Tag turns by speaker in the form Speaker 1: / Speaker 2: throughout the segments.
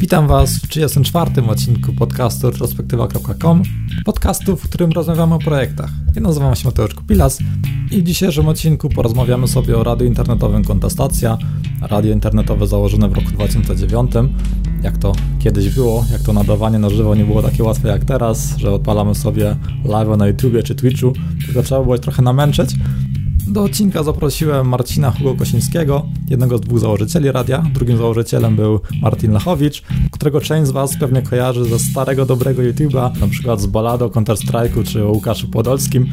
Speaker 1: Witam Was w 34. odcinku podcastu retrospektywa.com, podcastu, w którym rozmawiamy o projektach. Ja nazywam się Mateusz Kupilas i w dzisiejszym odcinku porozmawiamy sobie o radiu internetowym Kontestacja, radio internetowe założone w roku 2009, jak to kiedyś było, jak to nadawanie na żywo nie było takie łatwe jak teraz, że odpalamy sobie live na YouTubie czy Twitchu, tylko trzeba było trochę namęczyć. Do odcinka zaprosiłem Marcina Hugo Kosińskiego, jednego z dwóch założycieli radia. Drugim założycielem był Martin Lechowicz, którego część z Was pewnie kojarzy ze starego, dobrego YouTube'a, na przykład z balado Counter-Strike'u czy Łukaszu Podolskim.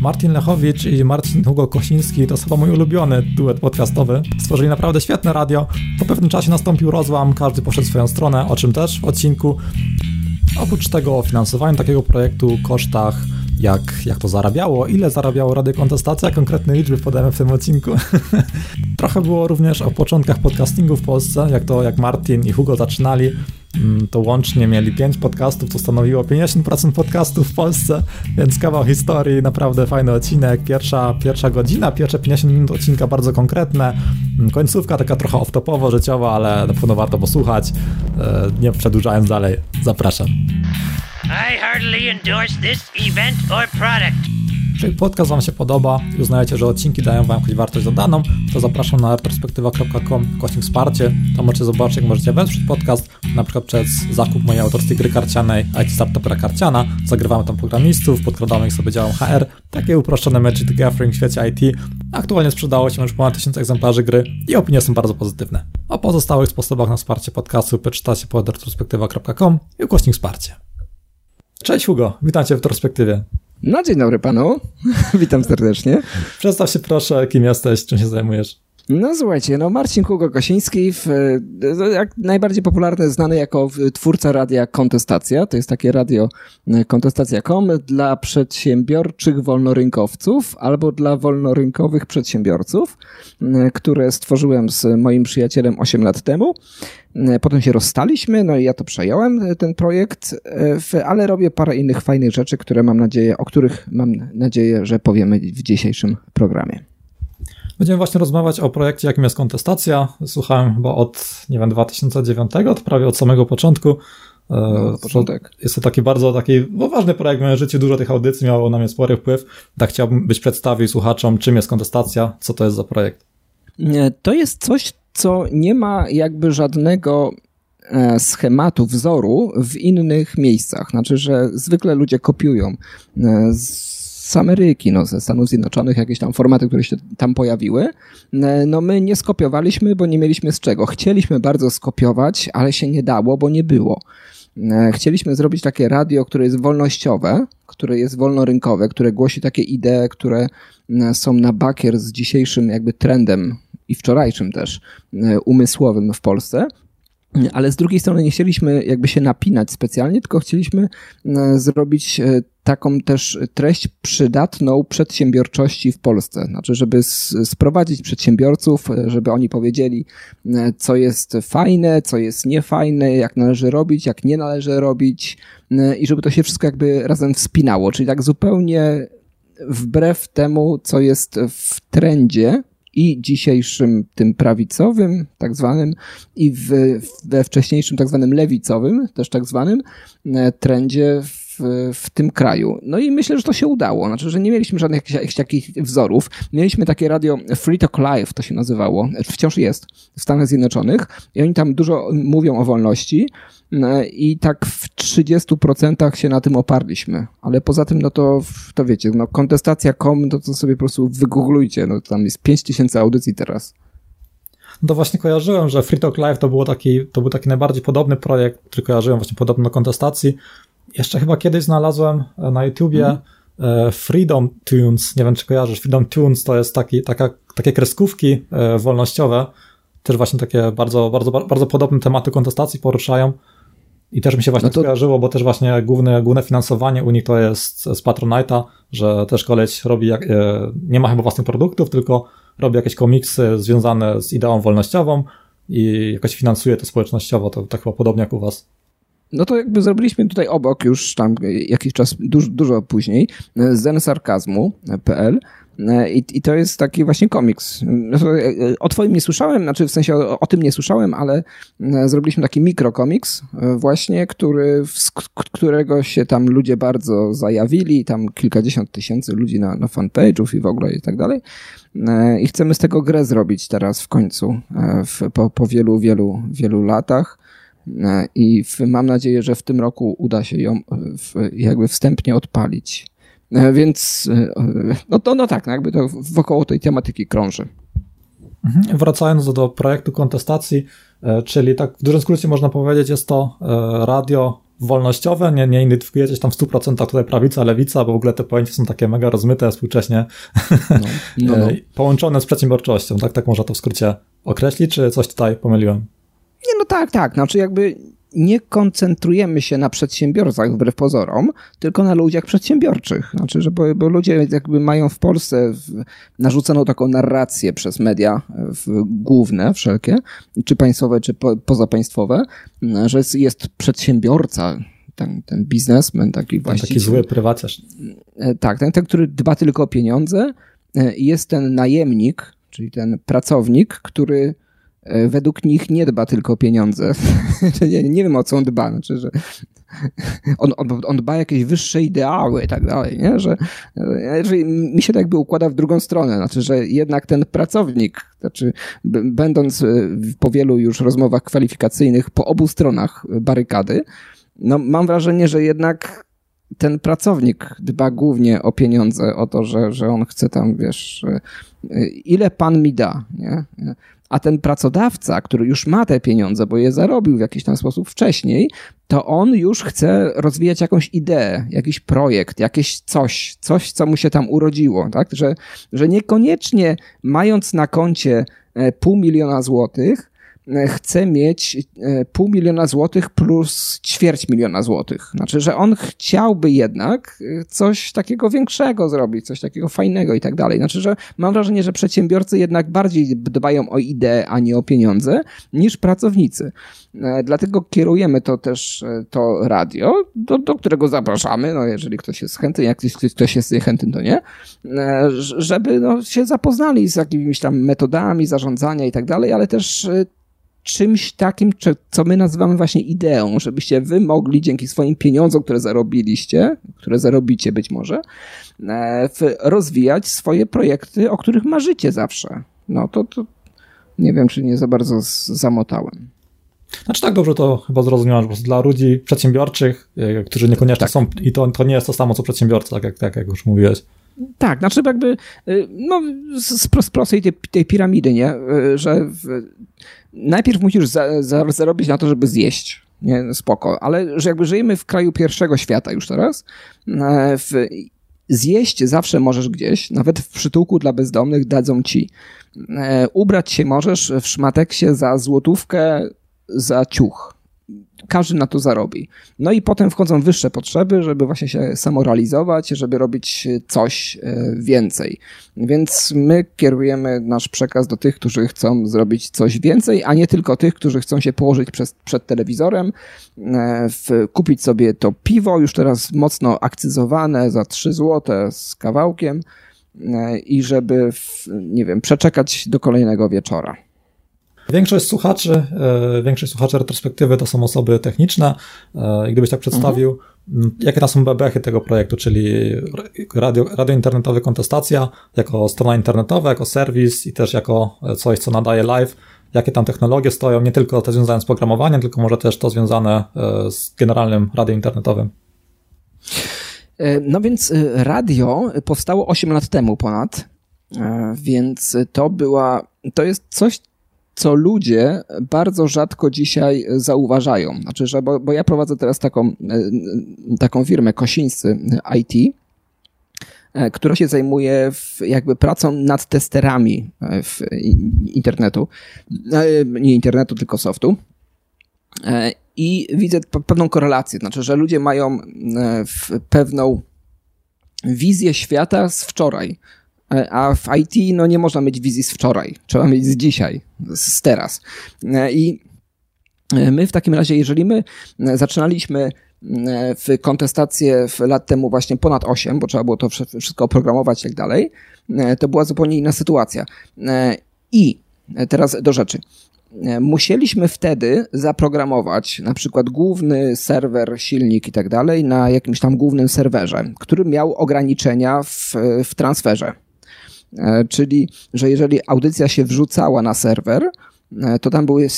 Speaker 1: Martin Lechowicz i Marcin Hugo Kosiński to chyba mój ulubiony duet podcastowy. Stworzyli naprawdę świetne radio. Po pewnym czasie nastąpił rozłam, każdy poszedł swoją stronę, o czym też w odcinku. Oprócz tego o finansowaniu takiego projektu, kosztach, jak, jak to zarabiało, ile zarabiało Radio Kontestacja, konkretne liczby podamy w tym odcinku. Trochę było również o początkach podcastingu w Polsce, jak to jak Martin i Hugo zaczynali, mm, to łącznie mieli 5 podcastów, to stanowiło 50% podcastów w Polsce, więc kawał historii, naprawdę fajny odcinek, pierwsza, pierwsza godzina, pierwsze 50 minut odcinka bardzo konkretne, mm, końcówka taka trochę off-topowo, życiowa, ale na pewno warto posłuchać, e, nie przedłużając dalej, zapraszam. I heartily endorse this event or product. Jeżeli podcast Wam się podoba i uznajecie, że odcinki dają Wam jakąś wartość dodaną, to zapraszam na retrospektywa.com kośnik wsparcie. Tam możecie zobaczyć, jak możecie wesprzeć podcast, na przykład przez zakup mojej autorskiej gry karcianej IT Startupera Karciana. Zagrywamy tam programistów, podkradamy ich sobie działem HR. Takie uproszczone Magic the Gathering w świecie IT. Aktualnie sprzedało się już ponad 1000 egzemplarzy gry i opinie są bardzo pozytywne. O pozostałych sposobach na wsparcie podcastu przeczytacie pod retrospektywa.com i ukośnik wsparcie. Cześć Hugo, witam Cię w perspektywie.
Speaker 2: No dzień dobry panu, witam serdecznie.
Speaker 1: Przedstaw się proszę, kim jesteś, czym się zajmujesz.
Speaker 2: No słuchajcie, no Marcin Hugo Kosiński, w, jak najbardziej popularny, znany jako twórca radia Kontestacja. To jest takie radio e, kontestacja.com dla przedsiębiorczych wolnorynkowców albo dla wolnorynkowych przedsiębiorców, e, które stworzyłem z moim przyjacielem 8 lat temu. E, potem się rozstaliśmy, no i ja to przejąłem, ten projekt, ale robię parę innych fajnych rzeczy, które mam nadzieję, o których mam nadzieję, że powiemy w dzisiejszym programie.
Speaker 1: Będziemy właśnie rozmawiać o projekcie, jakim jest kontestacja. Słuchałem chyba od, nie wiem, 2009, to prawie od samego początku.
Speaker 2: E, no, początek.
Speaker 1: Jest to taki bardzo taki no, ważny projekt w moim życiu, dużo tych audycji miało na mnie spory wpływ. Tak chciałbym być przedstawił słuchaczom, czym jest kontestacja, co to jest za projekt.
Speaker 2: To jest coś, co nie ma jakby żadnego e, schematu, wzoru w innych miejscach. Znaczy, że zwykle ludzie kopiują e, z z Ameryki, no, ze Stanów Zjednoczonych, jakieś tam formaty, które się tam pojawiły. E, no my nie skopiowaliśmy, bo nie mieliśmy z czego. Chcieliśmy bardzo skopiować, ale się nie dało, bo nie było. E, chcieliśmy zrobić takie radio, które jest wolnościowe, które jest wolnorynkowe, które głosi takie idee, które e, są na bakier z dzisiejszym jakby trendem i wczorajszym też umysłowym w Polsce. Ale z drugiej strony nie chcieliśmy jakby się napinać specjalnie, tylko chcieliśmy zrobić taką też treść przydatną przedsiębiorczości w Polsce. Znaczy, żeby sprowadzić przedsiębiorców, żeby oni powiedzieli, e, co jest fajne, co jest niefajne, jak należy robić, jak nie należy robić e, i żeby to się wszystko jakby razem wspinało. Czyli tak zupełnie wbrew temu, co jest w trendzie, i dzisiejszym tym prawicowym, tak zwanym, i w, we wcześniejszym tak zwanym lewicowym, też tak zwanym e, trendzie w, w tym kraju. No i myślę, że to się udało. Znaczy, że nie mieliśmy żadnych jakichś takich wzorów. Mieliśmy takie radio Free Talk Live, to się nazywało, wciąż jest w Stanach Zjednoczonych i oni tam dużo mówią o wolności no i tak w 30% się na tym oparliśmy. Ale poza tym, no to, to wiecie, no kontestacja.com, to, to sobie po prostu wygooglujcie, no tam jest 5000 audycji teraz.
Speaker 1: No to właśnie kojarzyłem, że Free Talk Live to, było taki, to był taki najbardziej podobny projekt, który kojarzyłem właśnie podobny do kontestacji. Jeszcze chyba kiedyś znalazłem e, na YouTubie mm. Freedom Tunes, nie wiem czy kojarzysz, Freedom Tunes to jest taki, taka, takie kreskówki e, wolnościowe, też właśnie takie bardzo, bardzo, bardzo podobne tematy kontestacji poruszają. I też mi się właśnie no to... skojarzyło, bo też właśnie główne, główne finansowanie u nich to jest z Patronite'a, że też koleś robi, jak, nie ma chyba własnych produktów, tylko robi jakieś komiksy związane z ideą wolnościową i jakoś finansuje to społecznościowo, to tak chyba podobnie jak u was.
Speaker 2: No to jakby zrobiliśmy tutaj obok już tam jakiś czas, dużo, dużo później, zensarkazmu.pl I, I, to jest taki właśnie komiks. O twoim nie słyszałem, znaczy w sensie o, o tym nie słyszałem, ale zrobiliśmy taki mikrokomiks właśnie, który, z którego się tam ludzie bardzo zajawili, tam kilkadziesiąt tysięcy ludzi na, na fanpage'ów i w ogóle i tak dalej. I chcemy z tego grę zrobić teraz w końcu, w, po, po wielu, wielu, wielu latach. I w, mam nadzieję, że w tym roku uda się ją w, jakby wstępnie odpalić. E, więc e, no to no tak, no jakby to wokoło tej tematyki krąży.
Speaker 1: Mhm. Wracając do projektu kontestacji, e, czyli tak w dużym skrócie można powiedzieć, jest to radio wolnościowe, nie, nie identyfikujecie się tam w 100% tutaj prawica, lewica, bo w ogóle te pojęcia są takie mega rozmyte współcześnie, no, no, no. połączone z przedsiębiorczością, tak, tak można to w skrócie określić, czy coś tutaj pomyliłem?
Speaker 2: Nie, no tak, tak, znaczy jakby nie koncentrujemy się na przedsiębiorcach wbrew pozorom, tylko na ludziach przedsiębiorczych. Znaczy, że bo, bo ludzie jakby mają w Polsce w, narzuconą taką narrację przez media główne, wszelkie, czy państwowe, czy po, pozapaństwowe, że jest, jest przedsiębiorca, ten, ten biznesmen, taki właśnie.
Speaker 1: Taki zły prywaciarz.
Speaker 2: E, tak, ten, ten, który dba tylko o pieniądze. E, jest ten najemnik, czyli ten pracownik, który według nich nie dba tylko o pieniądze. nie, nie wiem o co on dba, znaczy, że on, on, on dba jakieś wyższe ideały i tak dalej, nie? Że, że mi się tak jakby układa w drugą stronę, znaczy, że jednak ten pracownik, znaczy będąc e, po wielu już rozmowach kwalifikacyjnych po obu stronach barykady, no mam wrażenie, że jednak ten pracownik dba głównie o pieniądze, o to, że, że on chce tam, wiesz, e, ile pan mi da, nie? A ten pracodawca, który już ma te pieniądze, bo je zarobił w jakiś tam sposób wcześniej, to on już chce rozwijać jakąś ideę, jakiś projekt, jakieś coś, coś, co mu się tam urodziło, tak? Że, że niekoniecznie mając na koncie e, pół miliona złotych, chce mieć e, pół miliona złotych plus ćwierć miliona złotych. Znaczy, że on chciałby jednak e, coś takiego większego zrobić, coś takiego fajnego i tak dalej. Znaczy, że mam wrażenie, że przedsiębiorcy jednak bardziej dbają o ideę, a nie o pieniądze, niż pracownicy. Dlatego kierujemy to też, to radio, do, do którego zapraszamy, no jeżeli ktoś jest chętny, jak ktoś, ktoś jest niechętny, to nie, żeby no, się zapoznali z jakimiś tam metodami zarządzania i tak dalej, ale też czymś takim, co my nazywamy właśnie ideą, żebyście wy mogli dzięki swoim pieniądzom, które zarobiliście, które zarobicie być może, e, rozwijać swoje projekty, o których marzycie zawsze. No to, to nie wiem, czy nie za bardzo zamotałem.
Speaker 1: Znaczy tak dobrze to chyba zrozumiałem, że dla ludzi przedsiębiorczych, e, którzy niekoniecznie tak. są, i to, to nie jest to samo co przedsiębiorcy, tak jak, tak jak już mówiłeś.
Speaker 2: Tak, znaczy jakby, y, no, z, z prostej tej, tej piramidy, nie? Y, że w, najpierw musisz za, za, zarobić na to, żeby zjeść. Nie, spoko, ale że jakby żyjemy w kraju pierwszego świata już teraz, e, w, zjeść zawsze możesz gdzieś, nawet w przytułku dla bezdomnych dadzą ci. E, ubrać się możesz w szmateksie za złotówkę za ciuch każdy na to zarobi. No i potem wchodzą wyższe potrzeby, żeby właśnie się samorealizować, żeby robić coś e, więcej. Więc my kierujemy nasz przekaz do tych, którzy chcą zrobić coś więcej, a nie tylko tych, którzy chcą się położyć przez, przed telewizorem, e, w, kupić sobie to piwo, już teraz mocno akcyzowane za 3 zł z kawałkiem e, i żeby, w, nie wiem, przeczekać do kolejnego wieczora.
Speaker 1: Większość słuchaczy, e, większość słuchaczy retrospektywy to są osoby techniczne. E, gdybyś tak przedstawił, mhm. jakie to są bebechy tego projektu, czyli radio, radio internetowe kontestacja, jako strona internetowa, jako serwis i też jako coś, co nadaje live, jakie tam technologie stoją, nie tylko te związane z programowaniem, tylko może też to związane e, z generalnym radiem internetowym.
Speaker 2: No więc radio powstało 8 lat temu ponad, więc to była, to jest coś, co ludzie bardzo rzadko dzisiaj zauważają. Znaczy, że, bo, bo ja prowadzę teraz taką, e, taką firmę Kosińscy IT, e, która się zajmuje jakby pracą nad testerami e, w internetu. Nie internetu, tylko softu. I widzę pewną korelację, znaczy, że ludzie mają pewną wizję świata z wczoraj. E, a w IT no, nie można mieć wizji z wczoraj, trzeba mieć z dzisiaj, z teraz. E, I e, my w takim razie, jeżeli my zaczynaliśmy w kontestację w lat temu właśnie ponad 8, bo trzeba było to wszystko oprogramować i tak dalej, to była zupełnie inna sytuacja. I teraz do rzeczy. Musieliśmy wtedy zaprogramować na przykład główny serwer, silnik i tak dalej na jakimś tam głównym serwerze, który miał ograniczenia w, w transferze. Czyli, że jeżeli audycja się wrzucała na serwer, to tam były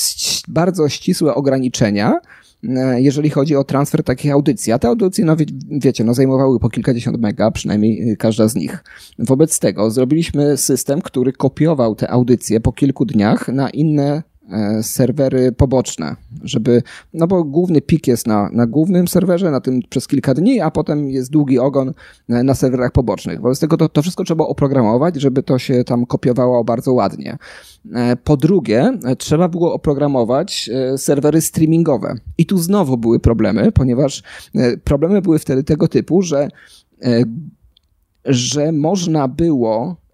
Speaker 2: bardzo ścisłe ograniczenia, E, jeżeli chodzi o transfer takich audycji. A te audycje, no wie, wiecie, no zajmowały po kilkadziesiąt mega, przynajmniej każda z nich. Wobec tego zrobiliśmy system, który kopiował te audycje po kilku dniach na inne E, serwery poboczne, żeby, no bo główny pik jest na, na głównym serwerze, na tym przez kilka dni, a potem jest długi ogon e, na serwerach pobocznych. Wobec tego to, to wszystko trzeba oprogramować, żeby to się tam kopiowało bardzo ładnie. E, po drugie, trzeba było oprogramować serwery streamingowe. I tu znowu były problemy, ponieważ problemy były wtedy tego typu, że, że można było E,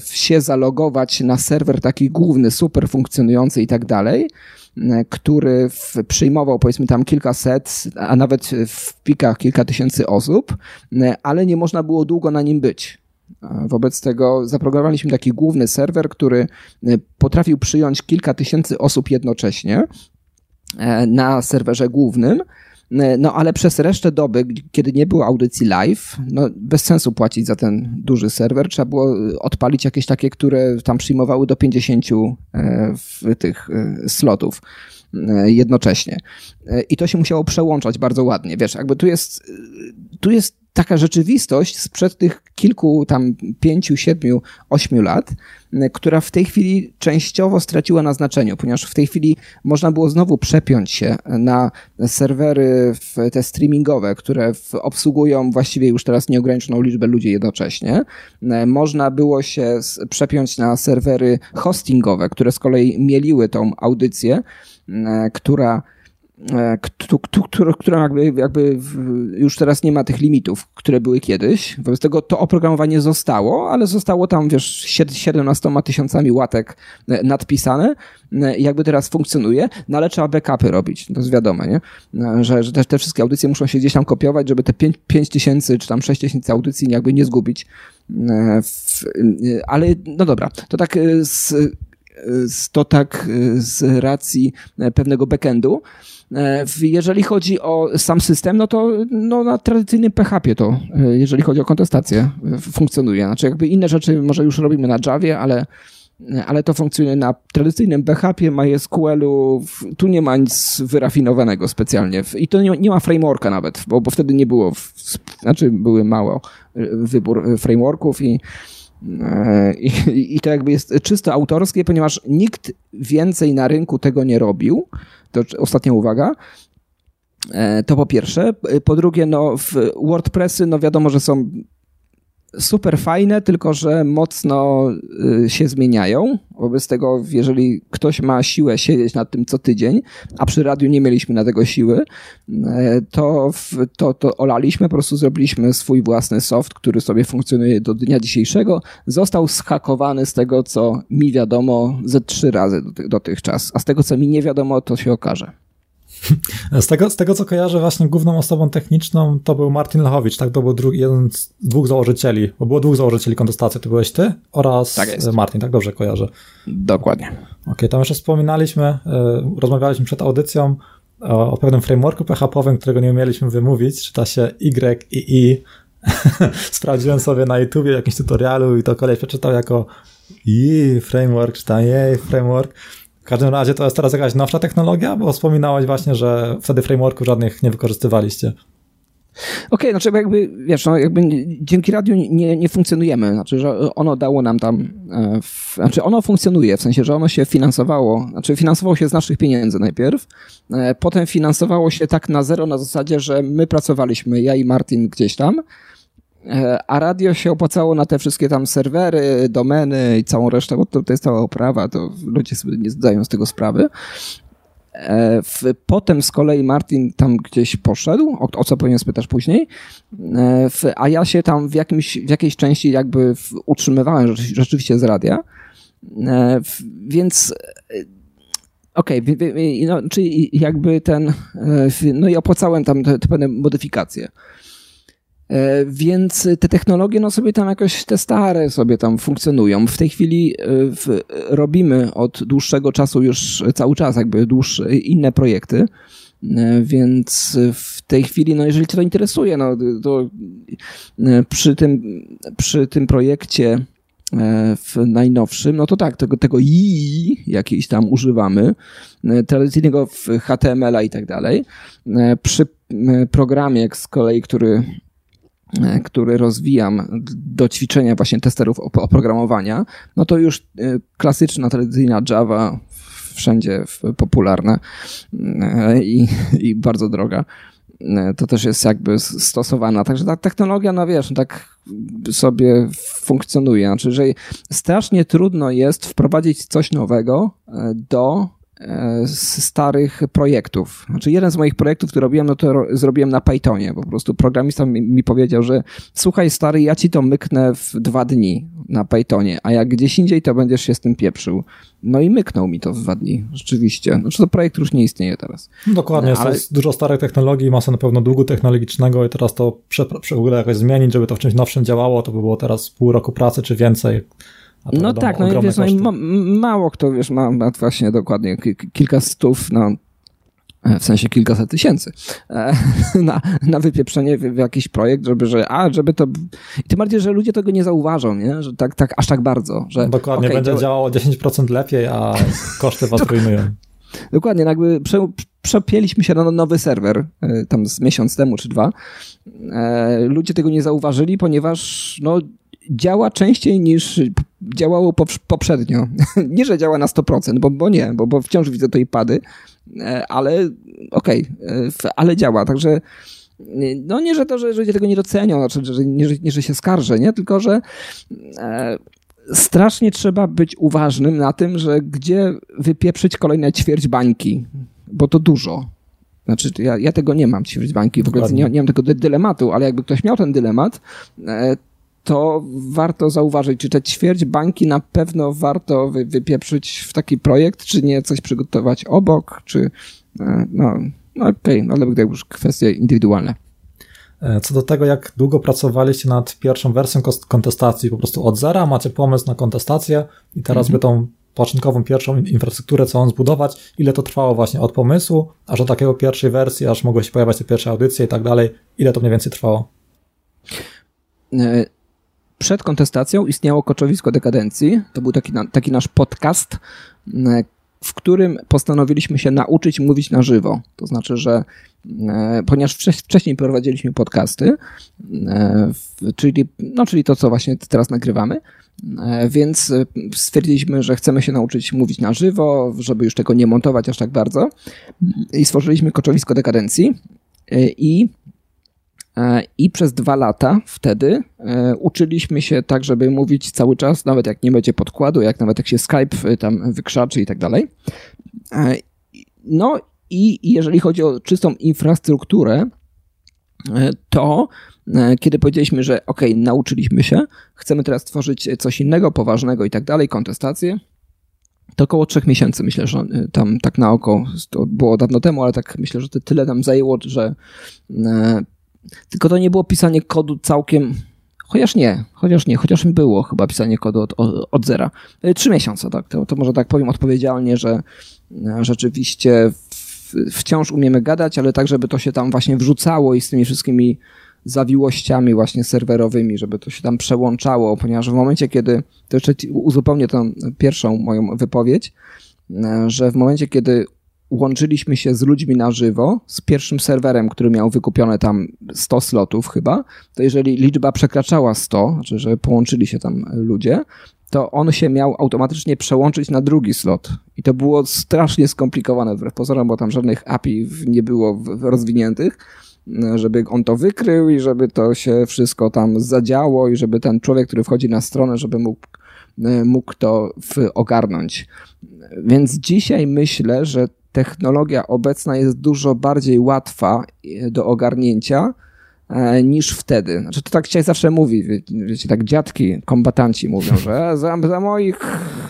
Speaker 2: się zalogować na serwer taki główny, super funkcjonujący i tak dalej, e, który przyjmował powiedzmy tam kilkaset, a nawet w pikach kilka tysięcy osób, e, ale nie można było długo na nim być. Wobec tego zaprogramowaliśmy taki główny serwer, który potrafił przyjąć kilka tysięcy osób jednocześnie na serwerze głównym E, no ale przez resztę doby, kiedy nie było audycji live, no bez sensu płacić za ten duży serwer. Trzeba było e, odpalić jakieś takie, które tam przyjmowały do 50 e, tych slotów jednocześnie. I to się musiało przełączać bardzo ładnie. Wiesz, jakby tu jest, tu jest taka rzeczywistość sprzed tych kilku, tam pięciu, siedmiu, ośmiu lat, która w tej chwili częściowo straciła na znaczeniu, ponieważ w tej chwili można było znowu przepiąć się na serwery te streamingowe, które obsługują właściwie już teraz nieograniczoną liczbę ludzi jednocześnie. Można było się przepiąć na serwery hostingowe, które z kolei mieliły tą audycję, która która jakby, jakby już teraz nie ma tych limitów, które były kiedyś. Wobec tego to oprogramowanie zostało, ale zostało tam, wiesz, 17 tysiącami łatek e, nadpisane e, jakby teraz funkcjonuje, no ale trzeba backupy robić, to jest wiadome, nie? Że, że te, te wszystkie audycje muszą się gdzieś tam kopiować, żeby te 5, 5 tysięcy czy tam 6 tysięcy audycji jakby nie zgubić. W, ale no dobra, to tak z, to tak z racji pewnego backendu. E, jeżeli chodzi o sam system, no to no, na tradycyjnym PHP to, e, jeżeli chodzi o kontestację, funkcjonuje. Znaczy jakby inne rzeczy może już robimy na Javie, ale ale to funkcjonuje na tradycyjnym PHP, MySQL-u, tu nie ma nic wyrafinowanego specjalnie i to nie, nie ma frameworka nawet, bo, bo wtedy nie było, znaczy były mało e, wybór frameworków i, i, i to jakby jest czysto autorskie, ponieważ nikt więcej na rynku tego nie robił, to ostatnia uwaga. E, to po pierwsze. Po drugie, no, w WordPressy, no wiadomo, że są super fajne, tylko że mocno y, się zmieniają. Wobec tego, jeżeli ktoś ma siłę siedzieć nad tym co tydzień, a przy radiu nie mieliśmy na tego siły, e, to, to, to olaliśmy, po prostu zrobiliśmy swój własny soft, który sobie funkcjonuje do dnia dzisiejszego. Został schakowany z tego, co mi wiadomo, ze trzy razy dotychczas, a z tego, co mi nie wiadomo, to się okaże.
Speaker 1: Z tego, z tego, co kojarzę, właśnie główną osobą techniczną to był Martin Lechowicz, tak? To był drugi, jeden z dwóch założycieli, bo było dwóch założycieli kontestacji, to byłeś ty oraz tak Martin, tak dobrze kojarzę?
Speaker 2: Dokładnie.
Speaker 1: Okej, okay, tam jeszcze wspominaliśmy, e, rozmawialiśmy przed audycją o, o pewnym frameworku PHP-owym, którego nie umieliśmy wymówić, czyta się Y i I. Sprawdziłem sobie na YouTubie jakimś tutorialu i to koleś przeczytał jako i framework, czytam jej framework. W każdym razie to jest teraz jakaś nowsza technologia, bo wspominałeś właśnie, że wtedy frameworku żadnych nie wykorzystywaliście.
Speaker 2: Okej, okay, znaczy jakby, wiesz, no jakby dzięki radiu nie, nie funkcjonujemy, znaczy, że ono dało nam tam, e, w, znaczy ono funkcjonuje, w sensie, że ono się finansowało, znaczy finansowało się z naszych pieniędzy najpierw, e, potem finansowało się tak na zero na zasadzie, że my pracowaliśmy, ja i Martin gdzieś tam, a radio się opłacało na te wszystkie tam serwery, domeny i całą resztę, bo to, to jest cała oprawa, to ludzie sobie nie zdają z tego sprawy. E, potem z kolei Martin tam gdzieś poszedł, o, o co powinien spytać później, e, a ja się tam w, jakimś, w jakiejś części jakby utrzymywałem rzeczywiście z radia. Więc Okej, okay, no, czyli jakby ten, no i opłacałem tam te, te pewne modyfikacje. Więc te technologie, no sobie tam jakoś te stare sobie tam funkcjonują. W tej chwili w, robimy od dłuższego czasu już cały czas jakby dłuższe, inne projekty. E, więc w tej chwili, no jeżeli cię to interesuje, no to e, przy tym, przy tym projekcie e, w najnowszym, no to tak, tego, tego i jakiejś tam używamy, tradycyjnego HTML-a i tak dalej. Przy programie z kolei, który który rozwijam do ćwiczenia właśnie testerów oprogramowania, no to już klasyczna, tradycyjna Java wszędzie popularna e, i, i bardzo droga e, to też jest jakby stosowana. Także ta technologia, no wiesz, tak sobie funkcjonuje. Znaczy, że strasznie trudno jest wprowadzić coś nowego e, do z starych projektów. Znaczy jeden z moich projektów, który robiłem, no to zrobiłem na Pythonie. Po prostu programista mi, mi, powiedział, że słuchaj stary, ja ci to myknę w dwa dni na Pythonie, a jak gdzieś indziej, to będziesz się z tym pieprzył. No i myknął mi to w dwa dni, rzeczywiście. Znaczy to projekt już nie istnieje teraz.
Speaker 1: No dokładnie, no, ale... jest dużo starych technologii, masa na pewno długu technologicznego i teraz to prze, prze, ogóle jakoś zmienić, żeby to w czymś nowszym działało, to by było teraz pół roku pracy czy więcej.
Speaker 2: No tak, no wiesz, no, ma, mało kto, wiesz, ma, ma właśnie dokładnie kilka stów, no w sensie kilkaset tysięcy, e, na, na wypieprzenie w, w, jakiś projekt, żeby, że, a, żeby to, i tym bardziej, że ludzie tego nie zauważą, nie? że tak, tak aż tak bardzo, że...
Speaker 1: Dokładnie, okay, będzie to... działało 10% lepiej, a koszty was rujnują.
Speaker 2: Dokładnie, no jakby prze, przepięliśmy się na nowy serwer, e, tam z miesiąc temu czy dwa. Ludzie tego nie zauważyli, ponieważ no, działa częściej niż działało poprzednio. nie, że działa na 100%, bo, bo nie, bo, bo wciąż widzę tutaj pady, e, ale okej, okay, ale działa. Także no nie, że to, że ludzie tego nie docenią, znaczy, że nie, nie, że się skarżę, nie? tylko że e, strasznie trzeba być uważnym na tym, że gdzie wypieprzyć kolejne ćwierć bańki, bo to dużo. Znaczy, ja, ja tego nie mam, ćwierć bańki, w ogóle nie, nie mam tego dylematu, ale jakby ktoś miał ten dylemat, e, to warto zauważyć, czy te ćwierć bańki na pewno warto wy, wypieprzyć w taki projekt, czy nie coś przygotować obok, czy e, no, no okej, okay, no, ale to już kwestie indywidualne.
Speaker 1: E, co do tego, jak długo pracowaliście nad pierwszą wersją kontestacji, po prostu od zera macie pomysł na kontestację i teraz mhm. by tą początkową pierwszą infrastrukturę, co on zbudować, ile to trwało właśnie od pomysłu, aż do takiego pierwszej wersji, aż mogły się pojawiać te pierwsze audycje i tak dalej, ile to mniej więcej trwało?
Speaker 2: Przed kontestacją istniało Koczowisko Dekadencji. To był taki, taki nasz podcast, e, w którym postanowiliśmy się nauczyć mówić na żywo. To znaczy, że e, ponieważ wcześniej prowadziliśmy podcasty, e, czyli, no, czyli to, co właśnie teraz nagrywamy, więc stwierdziliśmy, że chcemy się nauczyć mówić na żywo, żeby już tego nie montować aż tak bardzo. I stworzyliśmy Koczowisko Dekadencji. I I przez dwa lata wtedy e, uczyliśmy się tak, żeby mówić cały czas, nawet jak nie będzie podkładu, jak nawet jak się Skype e, tam wykrzaczy i tak dalej. No i jeżeli chodzi o czystą infrastrukturę, to kiedy powiedzieliśmy, że ok, nauczyliśmy się, chcemy teraz tworzyć coś innego, poważnego i tak dalej, kontestację, to około trzech miesięcy myślę, że tam tak na oko, to było dawno temu, ale tak myślę, że to tyle nam zajęło, że tylko to nie było pisanie kodu całkiem. Chociaż nie, chociaż nie, chociaż było chyba pisanie kodu od, od zera. E, trzy miesiące, tak. To, to może tak powiem odpowiedzialnie, że e, rzeczywiście wciąż umiemy gadać, ale tak, żeby to się tam właśnie wrzucało i z tymi wszystkimi zawiłościami właśnie serwerowymi, żeby to się tam przełączało, ponieważ w momencie, kiedy, to jeszcze uzupełnię tą pierwszą moją wypowiedź, e, że w momencie, kiedy łączyliśmy się z ludźmi na żywo, z pierwszym serwerem, który miał wykupione tam 100 slotów chyba, to jeżeli liczba przekraczała 100, znaczy, że połączyli się tam ludzie, to on się miał automatycznie przełączyć na drugi slot. I to było strasznie skomplikowane wbrew pozorom, bo tam żadnych API nie było rozwiniętych, żeby on to wykrył i żeby to się wszystko tam zadziało i żeby ten człowiek, który wchodzi na stronę, żeby mógł, mógł to ogarnąć. Więc dzisiaj myślę, że technologia obecna jest dużo bardziej łatwa e, do ogarnięcia niż wtedy. Znaczy, to tak się zawsze mówi, wiecie, tak dziadki, kombatanci mówią, że za, za, moich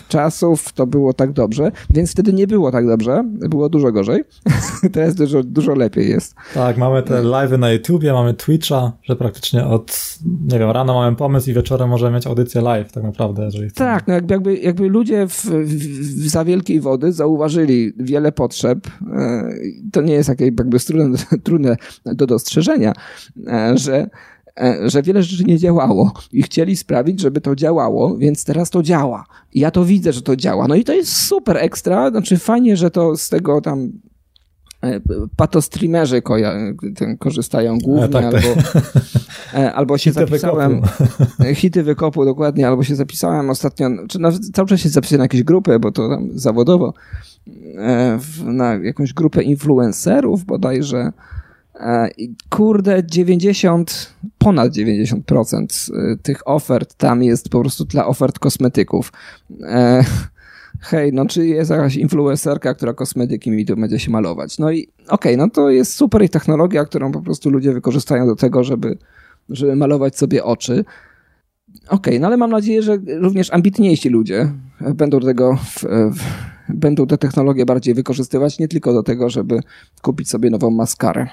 Speaker 2: czasów to było tak dobrze, więc wtedy nie było tak dobrze, było dużo gorzej. Teraz dużo, dużo lepiej jest.
Speaker 1: Tak, mamy te live'y na YouTubie, mamy Twitcha, że praktycznie od, nie wiem, rano mamy pomysł i wieczorem możemy mieć audycję live tak naprawdę, jeżeli
Speaker 2: chcemy. Tak, no jakby, jakby ludzie w, w, za wielkiej wody zauważyli wiele potrzeb, e, to nie jest jakieś jakby trudne, trudne do dostrzeżenia, E, że, e, że wiele rzeczy nie działało i chcieli sprawić, żeby to działało, więc teraz to działa. I ja to widzę, że to działa. No i to jest super ekstra, znaczy fajnie, że to z tego tam e, patostreamerzy korzystają głównie, tak, albo, tak. albo się hity zapisałem, wykopu. hity wykopu dokładnie, albo się zapisałem ostatnio, czy nawet cały czas się zapisałem na jakieś grupy, bo to tam zawodowo, na jakąś grupę influencerów bodajże, E, kurde, 90, ponad 90% e, tych ofert tam jest po prostu dla ofert kosmetyków. E, hej, no czy jest jakaś influencerka, która kosmetyki mi tu będzie się malować? No i okej, okay, no to jest super ich technologia, którą po prostu ludzie wykorzystają do tego, żeby, żeby malować sobie oczy. Okej, okay, no ale mam nadzieję, że również ambitniejsi ludzie będą tego w, w, będą tę technologię bardziej wykorzystywać, nie tylko do tego, żeby kupić sobie nową maskarę.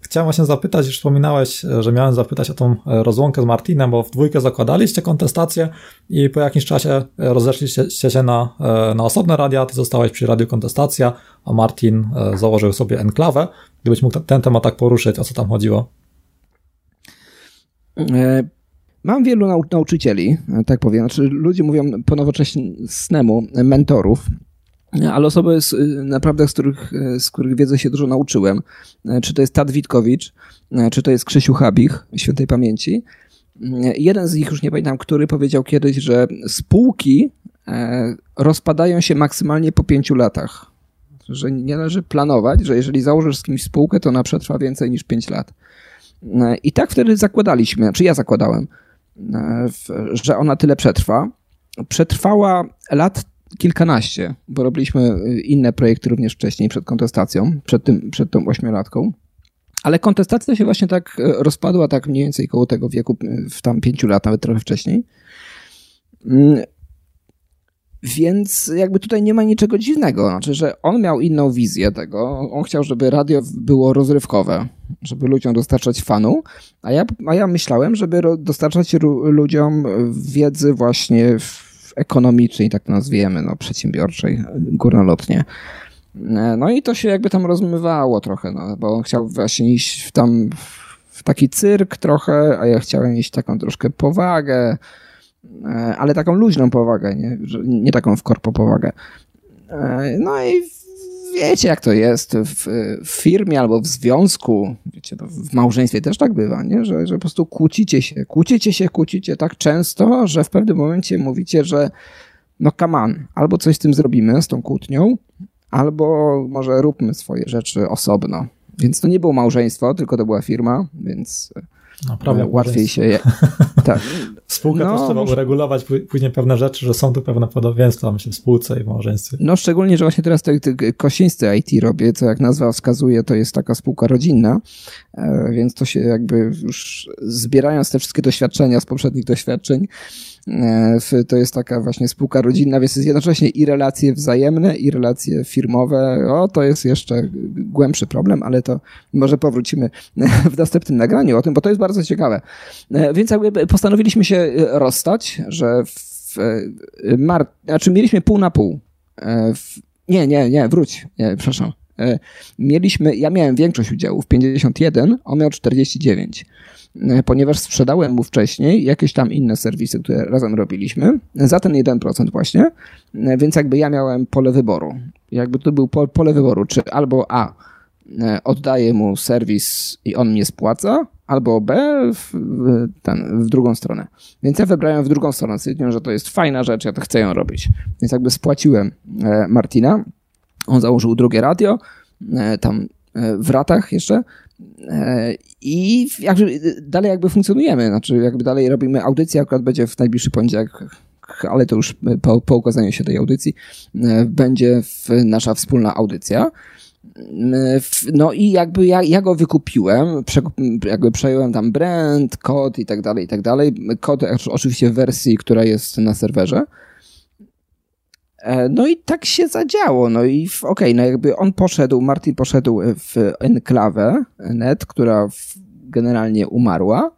Speaker 1: Chciałem właśnie zapytać, już wspominałeś, że miałem zapytać o tą e, rozłąkę z Martinem, bo w dwójkę zakładaliście kontestację i po jakimś czasie e, rozeszliście się na, e, na osobne radia, ty zostałeś przy Radiu Kontestacja, a Martin założył sobie enklawę. Gdybyś mógł ten temat tak poruszyć, o co tam chodziło?
Speaker 2: Mam wielu nau nauczycieli, tak powiem, znaczy ludzie mówią po nowocześnemu mentorów, ale osoby z, naprawdę, z których, z których wiedzę się dużo nauczyłem. Czy to jest Tad Witkowicz, czy to jest Krzysiu Habich, świętej pamięci. Jeden z nich, już nie pamiętam, który powiedział kiedyś, że spółki rozpadają się maksymalnie po pięciu latach. Że nie należy planować, że jeżeli założysz z kimś spółkę, to ona przetrwa więcej niż pięć lat. I tak wtedy zakładaliśmy, czy ja zakładałem, że ona tyle przetrwa. Przetrwała lat kilkanaście, bo robiliśmy y, inne projekty również wcześniej, przed kontestacją, przed, tym, przed tą ośmiolatką. Ale kontestacja się właśnie tak y, rozpadła, tak mniej więcej koło tego wieku, y, w tam pięciu lat, nawet trochę wcześniej. Mm, więc jakby tutaj nie ma niczego dziwnego. Znaczy, że on miał inną wizję tego. On chciał, żeby radio było rozrywkowe, żeby ludziom dostarczać fanu, a ja, a ja myślałem, żeby dostarczać ludziom wiedzy właśnie w ekonomicznej, tak nazwiemy, no, przedsiębiorczej, górnolotnie. No i to się jakby tam rozmywało trochę, no, bo on chciał właśnie iść w tam w taki cyrk trochę, a ja chciałem iść taką troszkę powagę, ale taką luźną powagę, nie, nie taką w korpo powagę. No i wiecie, jak to jest w, w, firmie albo w związku, wiecie, no, w małżeństwie też tak bywa, nie? Że, że po prostu kłócicie się, kłócicie się, kłócicie tak często, że w pewnym momencie mówicie, że no on, albo coś z tym zrobimy, z tą kłótnią, albo może róbmy swoje rzeczy osobno. Więc to nie było małżeństwo, tylko to była firma, więc Naprawdę no, łatwiej się je.
Speaker 1: tak. Spółka no, też trzeba może... uregulować później pewne rzeczy, że są tu pewne podobieństwa, myślę, w spółce i w małżeństwie.
Speaker 2: No szczególnie, że właśnie teraz te, te kosińscy IT robię, co jak nazwa wskazuje, to jest taka spółka rodzinna, e, więc to się jakby już zbierając te wszystkie doświadczenia z poprzednich doświadczeń, to jest taka właśnie spółka rodzinna, więc jest jednocześnie i relacje wzajemne, i relacje firmowe. O, to jest jeszcze głębszy problem, ale to może powrócimy w następnym nagraniu o tym, bo to jest bardzo ciekawe. E, więc jakby postanowiliśmy się rozstać, że w mar... znaczy mieliśmy pół na pół. E, w... Nie, nie, nie, wróć. Nie, przepraszam. Mieliśmy, ja miałem większość udziałów, 51, on miał 49. E, ponieważ sprzedałem mu wcześniej jakieś tam inne serwisy, które razem robiliśmy, za ten 1% właśnie, e, więc jakby ja miałem pole wyboru. Jakby to był pole wyboru, czy albo A, e, oddaję mu serwis i on mnie spłaca, albo B, w, ten, w drugą stronę. Więc ja wybrałem w drugą stronę, stwierdziłem, że to jest fajna rzecz, ja to chcę ją robić. Więc jakby spłaciłem Martina, on założył drugie radio, tam w ratach jeszcze i jakby dalej jakby funkcjonujemy, znaczy jakby dalej robimy audycję, akurat będzie w najbliższy poniedziałek, ale to już po, po ukazaniu się tej audycji będzie nasza wspólna audycja. No i jakby ja, ja go wykupiłem, jakby przejąłem tam brand, kod i tak dalej, i tak dalej. Kod oczywiście w wersji, która jest na serwerze. E, no i tak się zadziało. No i okej, okay, no jakby on poszedł, Martin poszedł w enklawę net, która generalnie umarła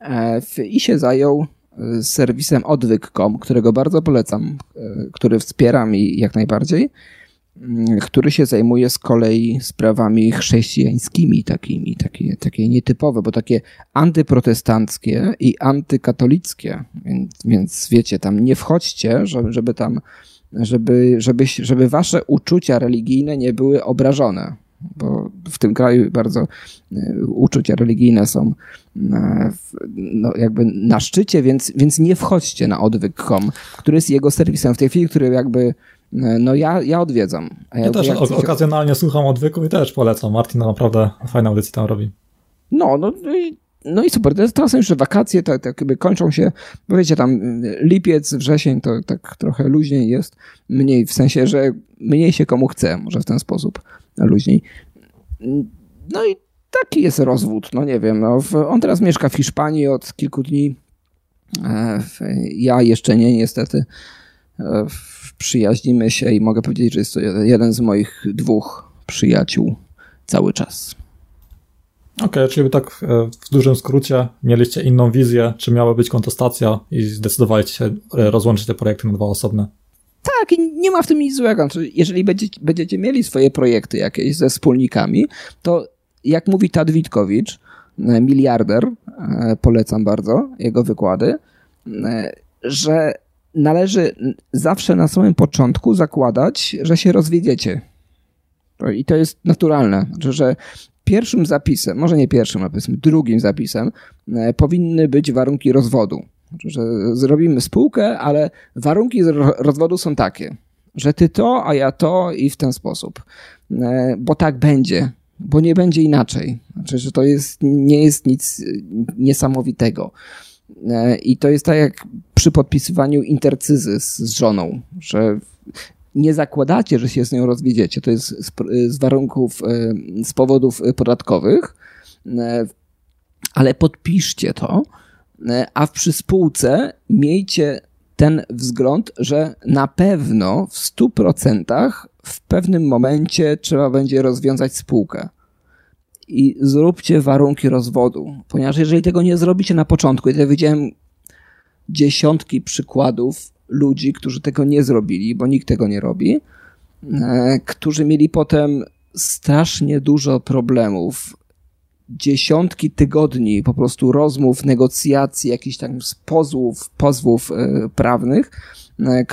Speaker 2: e, i się zajął e, serwisem odwyk.com, którego bardzo polecam, który wspieram i jak najbardziej. Mm, który się zajmuje z kolei sprawami chrześcijańskimi, takimi, takie, takie nietypowe, bo takie antyprotestanckie i antykatolickie. Więc, więc wiecie, tam nie wchodźcie, żeby, żeby tam, żeby, żeby, żeby wasze uczucia religijne nie były obrażone. Bo w tym kraju bardzo e, uczucia religijne są e, no, jakby na szczycie, więc, więc nie wchodźcie na odwyk.com, który jest jego serwisem w tej chwili, który jakby E, no ja, ja odwiedzam.
Speaker 1: Ja, ja też ja okazjonalnie słucham odwyku i też polecam. Martin naprawdę fajne audycje tam robi.
Speaker 2: No, no i, no i super. Teraz są jeszcze wakacje, tak, tak jakby kończą się, bo wiecie, tam y, lipiec, wrzesień to tak trochę luźniej jest. Mniej, w sensie, że mniej się komu chce, może w ten sposób luźniej. No i taki jest rozwód, no nie wiem. No, on teraz mieszka w Hiszpanii od kilku dni. E, ja jeszcze nie, niestety. E, przyjaźnimy się i mogę powiedzieć, że jest to jeden z moich dwóch przyjaciół cały czas.
Speaker 1: Okej, okay, czyli tak e, w dużym skrócie mieliście inną wizję, czy miała być kontestacja i zdecydowaliście się e, rozłączyć te projekty na dwa osobne?
Speaker 2: Tak, nie ma w tym nic złego. Znaczy, jeżeli będziecie, będziecie mieli swoje projekty jakieś ze wspólnikami, to jak mówi Tad Witkowicz, miliarder, polecam bardzo jego wykłady, że należy zawsze na samym początku zakładać, że się rozwiedziecie. I to jest naturalne, znaczy, że pierwszym zapisem, może nie pierwszym, ale powiedzmy drugim zapisem, e, powinny być warunki rozwodu. Znaczy, że zrobimy spółkę, ale warunki rozwodu są takie, że ty to, a ja to i w ten sposób. E, bo tak będzie, bo nie będzie inaczej. Znaczy, że to jest, nie jest nic niesamowitego. E, I to jest tak jak przy podpisywaniu intercyzy z, z żoną, że nie zakładacie, że się z nią rozwiedziecie. To jest z, z warunków, e, z powodów podatkowych, e, ale podpiszcie to, a przy spółce miejcie ten wzgląd, że na pewno w 100% w pewnym momencie trzeba będzie rozwiązać spółkę i zróbcie warunki rozwodu, ponieważ jeżeli tego nie zrobicie na początku, ja widziałem dziesiątki przykładów ludzi, którzy tego nie zrobili, bo nikt tego nie robi, e, którzy mieli potem strasznie dużo problemów, dziesiątki tygodni po prostu rozmów, negocjacji, jakichś tam pozwów, pozwów e, prawnych, e,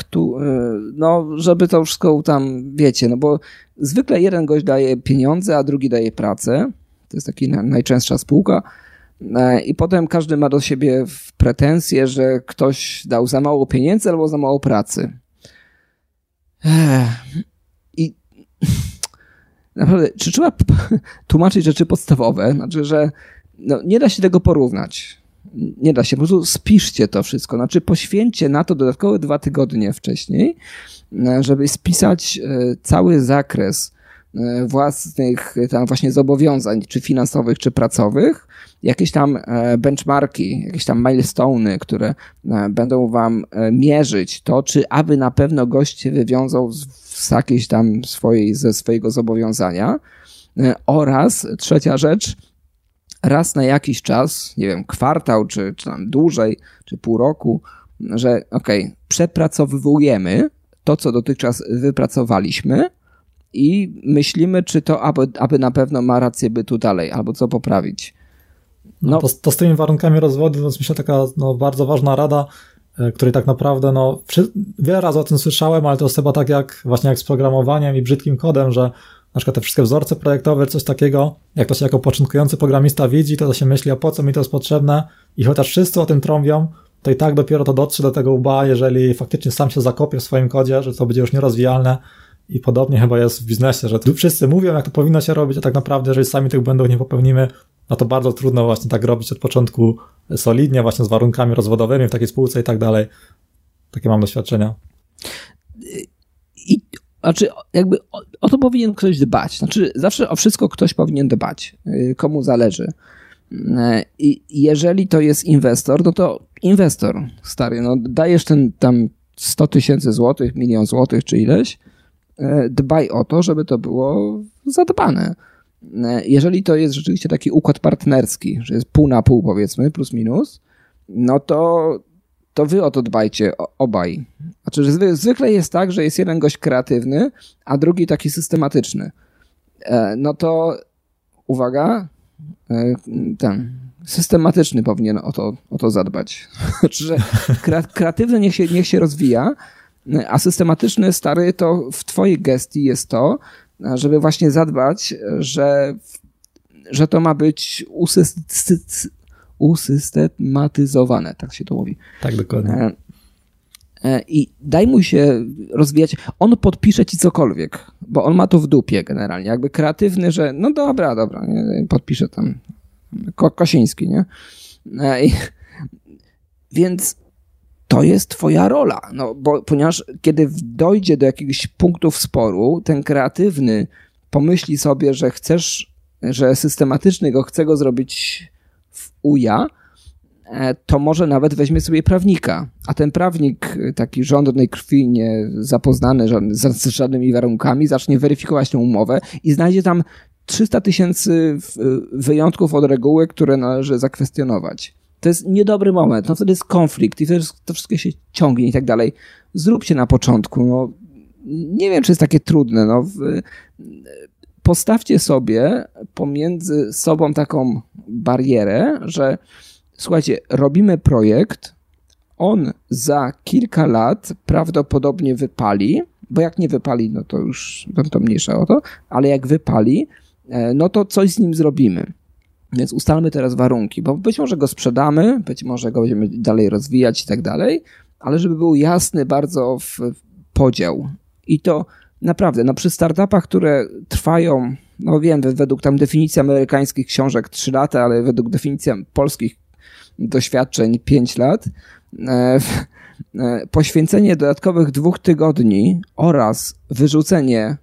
Speaker 2: no, żeby to wszystko tam, wiecie, no bo zwykle jeden gość daje pieniądze, a drugi daje pracę, to jest taka najczęstsza spółka. E, I potem każdy ma do siebie pretensje, że ktoś dał za mało pieniędzy albo za mało pracy. I naprawdę, czy trzeba tłumaczyć rzeczy podstawowe? Znaczy, że no, nie da się tego porównać. Nie da się, po prostu spiszcie to wszystko. Znaczy, poświęćcie na to dodatkowe dwa tygodnie wcześniej, e, żeby spisać e, cały zakres własnych e, tam właśnie zobowiązań, czy finansowych, czy pracowych, jakieś tam e, benchmarki, jakieś tam milestone, które będą wam mierzyć to, czy aby na pewno gość się wywiązał z, z jakiejś tam swojej, ze swojego zobowiązania. Oraz trzecia rzecz, raz na jakiś czas, nie wiem, kwartał, czy, czy tam dłużej, czy pół roku, że okej, okay, przepracowujemy to, co dotychczas wypracowaliśmy, i myślimy, czy to aby, aby na pewno ma rację bytu dalej, albo co poprawić.
Speaker 1: No, no. to, to, z tymi warunkami rozwodu to jest myślę taka no, bardzo ważna rada, e, której tak naprawdę no, przy, wiele razy o tym słyszałem, ale to jest chyba tak jak właśnie jak z programowaniem i brzydkim kodem, że na przykład te wszystkie wzorce projektowe, coś takiego, jak to się jako początkujący programista widzi, to, to się myśli, a po co mi to jest potrzebne? I chociaż wszyscy o tym trąbią, to i tak dopiero to dotrze do tego łba, jeżeli faktycznie sam się zakopie w swoim kodzie, że to będzie już nierozwijalne, i podobnie chyba jest w biznesie, że tu wszyscy mówią, jak to powinno się robić, a tak naprawdę, jeżeli sami tych błędów nie popełnimy, no to bardzo trudno właśnie tak robić od początku solidnie, właśnie z warunkami rozwodowymi w takiej spółce i tak dalej. Takie mam doświadczenia.
Speaker 2: I znaczy jakby o, o, to powinien ktoś dbać. Znaczy zawsze o wszystko ktoś powinien dbać, y, komu zależy. Y, I jeżeli to jest inwestor, no to inwestor, stary, no dajesz ten tam 100 tysięcy złotych, milion złotych czy ileś, dbaj o to, żeby to było zadbane. Jeżeli to jest rzeczywiście taki układ partnerski, że jest pół na pół powiedzmy, plus minus, no to to wy o to dbajcie, obaj. Znaczy, że zwykle jest tak, że jest jeden gość kreatywny, a drugi taki systematyczny. E, no to uwaga, e, ten systematyczny powinien o to, o to zadbać. Znaczy, że kreatywny niech się, niech się rozwija, a systematyczny, stary, to w twojej gestii jest to, żeby właśnie zadbać, że, że to ma być usystematyzowane, tak się to mówi.
Speaker 1: Tak, dokładnie. E,
Speaker 2: e, I daj mu się rozwijać. On podpisze ci cokolwiek, bo on ma to w dupie generalnie. Jakby kreatywny, że no dobra, dobra, nie? podpisze tam Ko Kosiński, nie? E, I, więc to jest twoja rola, no, bo, ponieważ kiedy dojdzie do jakichś punktów sporu, ten kreatywny pomyśli sobie, że chcesz, że systematyczny go chce go zrobić w uja, e, to może nawet weźmie sobie prawnika, a ten prawnik taki żądnej krwi, nie zapoznany z żadnymi warunkami, zacznie weryfikować tę umowę i znajdzie tam 300 tysięcy wyjątków od reguły, które należy zakwestionować. To jest niedobry moment, no wtedy jest konflikt i to wszystko się ciągnie i tak dalej. Zróbcie na początku, no nie wiem, czy jest takie trudne, no postawcie sobie pomiędzy sobą taką barierę, że słuchajcie, robimy projekt, on za kilka lat prawdopodobnie wypali, bo jak nie wypali, no to już to mniejsza o to, ale jak wypali, e, no to coś z nim zrobimy. Więc ustalmy teraz warunki, bo być może go sprzedamy, być może go będziemy dalej rozwijać i tak dalej, ale żeby był jasny bardzo w podział. I to naprawdę, no przy startupach, które trwają, no wiem, według tam definicji amerykańskich książek 3 lata, ale według definicji polskich doświadczeń 5 lat, e, e, poświęcenie dodatkowych dwóch tygodni oraz wyrzucenie